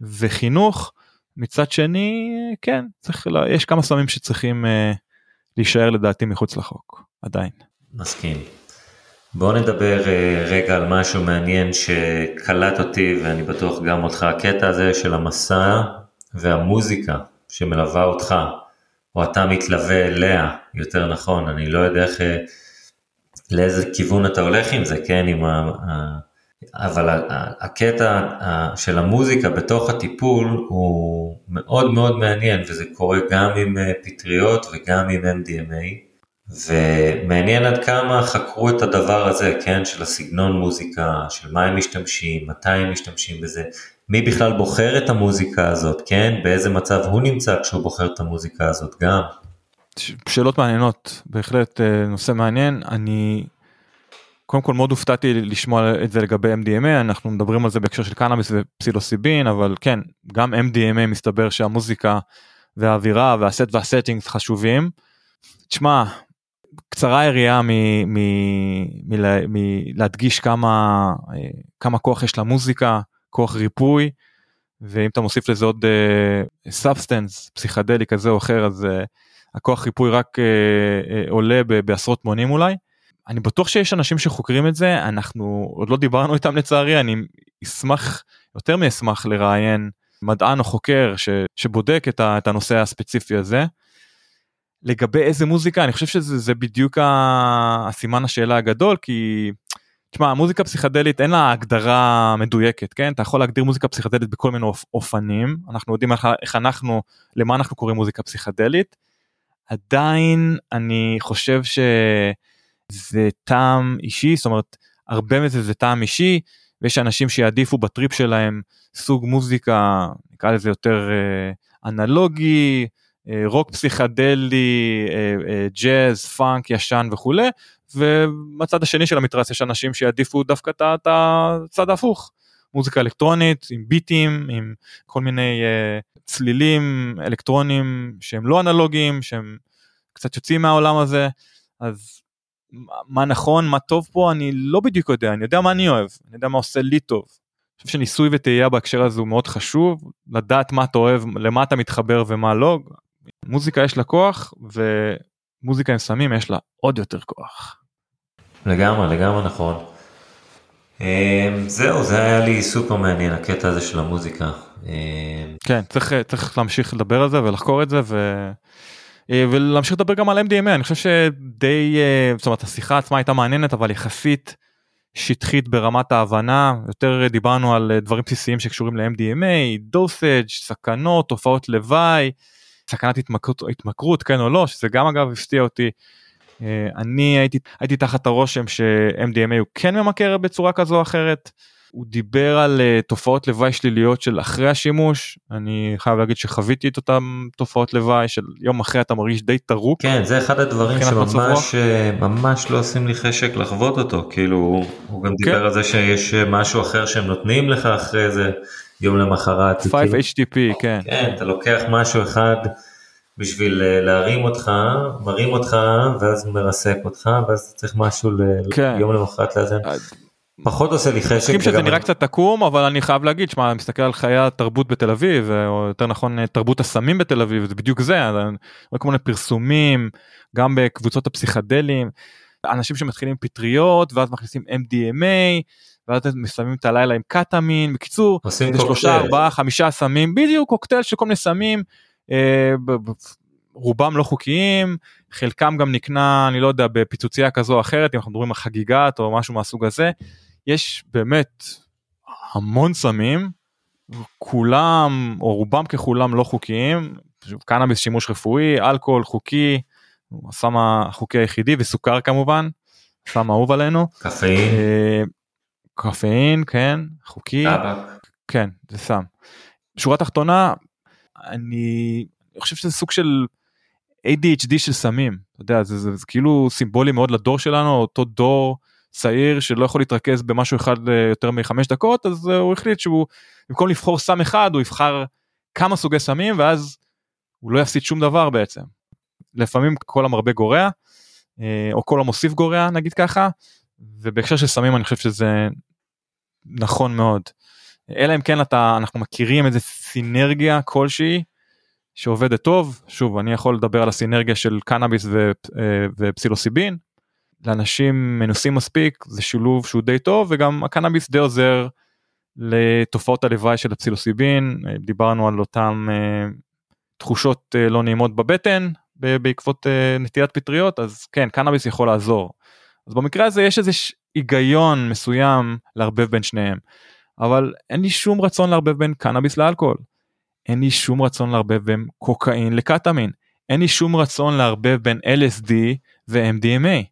B: וחינוך, מצד שני, כן, צריך, לה- יש כמה סמים שצריכים אה, להישאר לדעתי מחוץ לחוק, עדיין.
C: מסכים. בואו נדבר אה, רגע על משהו מעניין שקלט אותי ואני בטוח גם אותך, הקטע הזה של המסע והמוזיקה שמלווה אותך, או אתה מתלווה אליה, יותר נכון, אני לא יודע איך, אה, לאיזה כיוון אתה הולך עם זה, כן, עם ה... אבל הקטע של המוזיקה בתוך הטיפול הוא מאוד מאוד מעניין וזה קורה גם עם אה, פטריות וגם עם MDMA. ומעניין עד כמה חקרו את הדבר הזה, כן, של הסגנון מוזיקה, של מה הם משתמשים, מתי הם משתמשים בזה, מי בכלל בוחר את המוזיקה הזאת, כן, באיזה מצב הוא נמצא כשהוא בוחר את המוזיקה הזאת גם.
B: שאלות מעניינות, בהחלט אה, נושא מעניין, אני קודם כל מאוד הופתעתי לשמוע את זה לגבי MDMA, אנחנו מדברים על זה בהקשר של קנאביס ופסילוסיבין, אבל כן, גם MDMA מסתבר שהמוזיקה והאווירה והסט והסטינגס חשובים. תשמע, קצרה היריעה מלהדגיש כמה, אה, כמה כוח יש למוזיקה, כוח ריפוי, ואם אתה מוסיף לזה עוד substance פסיכדלי כזה או אחר, אז אה, הכוח ריפוי רק אה, אה, עולה ב- בעשרות מונים אולי. אני בטוח שיש אנשים שחוקרים את זה, אנחנו עוד לא דיברנו איתם לצערי, אני אשמח, יותר מאשמח לראיין מדען או חוקר ש, שבודק את, ה, את הנושא הספציפי הזה. לגבי איזה מוזיקה, אני חושב שזה זה בדיוק הסימן השאלה הגדול, כי תשמע, מוזיקה פסיכדלית אין לה הגדרה מדויקת, כן? אתה יכול להגדיר מוזיקה פסיכדלית בכל מיני אופ- אופנים, אנחנו יודעים איך, איך אנחנו, למה אנחנו קוראים מוזיקה פסיכדלית. עדיין אני חושב שזה טעם אישי, זאת אומרת, הרבה מזה זה טעם אישי, ויש אנשים שיעדיפו בטריפ שלהם סוג מוזיקה, נקרא לזה יותר אה, אנלוגי, אה, רוק פסיכדלי, אה, אה, ג'אז, פאנק ישן וכולי, ובצד השני של המתרס יש אנשים שיעדיפו דווקא את הצד ההפוך. מוזיקה אלקטרונית עם ביטים, עם כל מיני uh, צלילים אלקטרונים שהם לא אנלוגיים, שהם קצת יוצאים מהעולם הזה, אז מה נכון, מה טוב פה, אני לא בדיוק יודע, אני יודע מה אני אוהב, אני יודע מה עושה לי טוב. אני חושב שניסוי וטעייה בהקשר הזה הוא מאוד חשוב, לדעת מה אתה אוהב, למה אתה מתחבר ומה לא. מוזיקה יש לה כוח, ומוזיקה עם סמים יש לה עוד יותר כוח.
C: לגמרי, לגמרי נכון. אמ, זהו, זה היה לי סופר מעניין, הקטע הזה של המוזיקה. אמ,
B: כן, צריך, צריך להמשיך לדבר על זה ולחקור את זה, אה, ולהמשיך לדבר גם על MDMA אני חושב שדי אה, זאת אומרת השיחה עצמה הייתה מעניינת אבל יחסית שטחית ברמת ההבנה יותר דיברנו על אה, דברים בסיסיים שקשורים ל-MDMA, דוסאג', סכנות, תופעות לוואי, סכנת התמכרות, התמכרות כן או לא שזה גם אגב הפתיע אותי. אני הייתי הייתי תחת הרושם ש-MDMA הוא כן ממכר בצורה כזו או אחרת. הוא דיבר על uh, תופעות לוואי שליליות של אחרי השימוש אני חייב להגיד שחוויתי את אותם תופעות לוואי של יום אחרי אתה מרגיש די טרוק.
C: כן זה אחד הדברים שממש אה, ממש לא עושים לי חשק לחוות אותו כאילו הוא גם דיבר כן. על זה שיש אה, משהו אחר שהם נותנים לך אחרי זה יום למחרת.
B: 5-HTP כאילו, כן.
C: כן אתה לוקח משהו אחד. בשביל להרים אותך, מרים אותך, ואז מרסק אותך, ואז צריך משהו כן. ליום למחרת לאזן. פחות עושה לי חשק.
B: אני שזה נראה קצת עקום אבל אני חייב להגיד שמע אני מסתכל על חיי התרבות בתל אביב או יותר נכון תרבות הסמים בתל אביב זה בדיוק זה כל מיני פרסומים גם בקבוצות הפסיכדלים אנשים שמתחילים פטריות ואז מכניסים MDMA ואז מסיימים את הלילה עם קטאמין בקיצור
C: זה
B: שלושה ארבעה חמישה סמים בדיוק קוקטייל של כל מיני סמים. אה, רובם לא חוקיים חלקם גם נקנה אני לא יודע בפיצוצייה כזו או אחרת אם אנחנו מדברים על חגיגת או משהו מהסוג הזה יש באמת המון סמים, כולם או רובם ככולם לא חוקיים, קנאביס שימוש רפואי, אלכוהול חוקי, הסם החוקי היחידי וסוכר כמובן, סם אהוב עלינו.
C: קפאין.
B: קפאין, כן, חוקי.
C: טבק.
B: כן, זה סם. שורה תחתונה, אני חושב שזה סוג של ADHD של סמים, אתה יודע, זה, זה, זה, זה כאילו סימבולי מאוד לדור שלנו, אותו דור צעיר שלא יכול להתרכז במשהו אחד אה, יותר מחמש דקות אז אה, הוא החליט שהוא במקום לבחור סם אחד הוא יבחר כמה סוגי סמים ואז הוא לא יפסיד שום דבר בעצם. לפעמים כל המרבה גורע אה, או כל המוסיף גורע נגיד ככה ובהקשר של סמים אני חושב שזה נכון מאוד. אלא אם כן אתה אנחנו מכירים איזה סינרגיה כלשהי שעובדת טוב שוב אני יכול לדבר על הסינרגיה של קנאביס ופסילוסיבין לאנשים מנוסים מספיק זה שילוב שהוא די טוב וגם הקנאביס די עוזר לתופעות הלוואי של הפסילוסיבין דיברנו על אותם uh, תחושות לא נעימות בבטן בעקבות נטיית פטריות אז כן קנאביס יכול לעזור. אז במקרה הזה יש איזה היגיון מסוים לערבב בין שניהם אבל אין לי שום רצון לערבב בין קנאביס לאלכוהול. אין לי שום רצון לערבב בין קוקאין לקטאמין. אין לי שום רצון לערבב בין LSD ו-MDMA.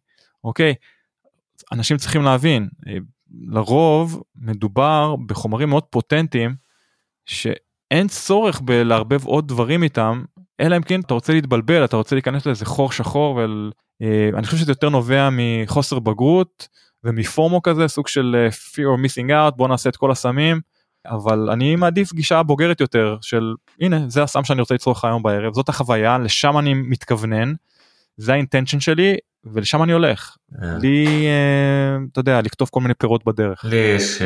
B: אוקיי? אנשים צריכים להבין, אה, לרוב מדובר בחומרים מאוד פוטנטיים שאין צורך בלערבב עוד דברים איתם, אלא אם כן אתה רוצה להתבלבל, אתה רוצה להיכנס לאיזה חור שחור, ואני אה, חושב שזה יותר נובע מחוסר בגרות ומפורמו כזה, סוג של אה, fear of missing out, בוא נעשה את כל הסמים. אבל אני מעדיף גישה בוגרת יותר של הנה זה הסם שאני רוצה לצרוך היום בערב זאת החוויה לשם אני מתכוונן זה האינטנשן שלי ולשם אני הולך. אה. לי, אתה יודע, לכתוב כל מיני פירות בדרך.
C: לי יש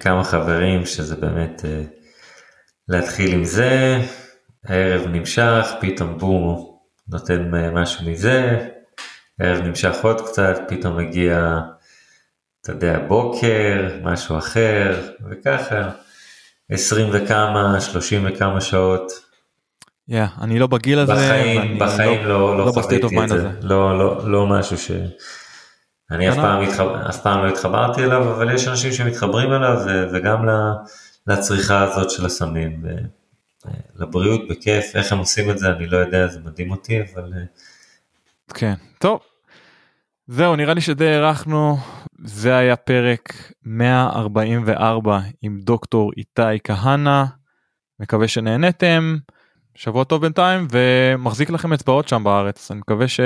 C: כמה חברים שזה באמת להתחיל עם זה, הערב נמשך, פתאום בום, נותן משהו מזה, הערב נמשך עוד קצת, פתאום מגיע, אתה יודע, בוקר, משהו אחר, וככה, 20 וכמה, 30 וכמה שעות.
B: Yeah, אני לא בגיל הזה,
C: בחיים, בחיים לא, לא, לא, לא חוויתי את זה. לא, לא, לא משהו ש... אני אף פעם, התחב... אף פעם לא התחברתי אליו, אבל יש אנשים שמתחברים אליו. וגם לצריכה הזאת של הסמים. ו... לבריאות בכיף, איך הם עושים את זה אני לא יודע, זה מדהים אותי, אבל... אה,
B: כן, טוב. זהו, נראה לי שדי הארכנו, זה היה פרק 144 עם דוקטור איתי כהנא, מקווה שנהנתם. שבוע טוב בינתיים ומחזיק לכם אצבעות שם בארץ אני מקווה ש...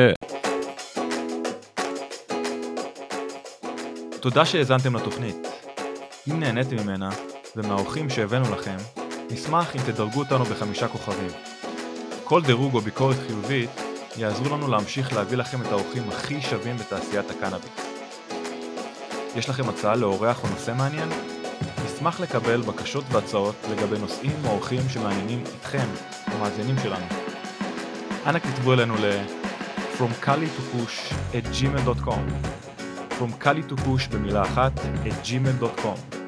B: תודה שהאזנתם לתוכנית. אם נהניתם ממנה ומהאורחים שהבאנו לכם, נשמח אם תדרגו אותנו בחמישה כוכבים. כל דירוג או ביקורת חיובית יעזרו לנו להמשיך להביא לכם את האורחים הכי שווים בתעשיית הקנאביס. יש לכם הצעה לאורח או נושא מעניין? נשמח לקבל בקשות והצעות לגבי נושאים או אורחים שמעניינים אתכם, המאזינים שלנו. אנא כתבו אלינו ל- From Kali to Push at gmail.com From Kali to Push במילה אחת at gmail.com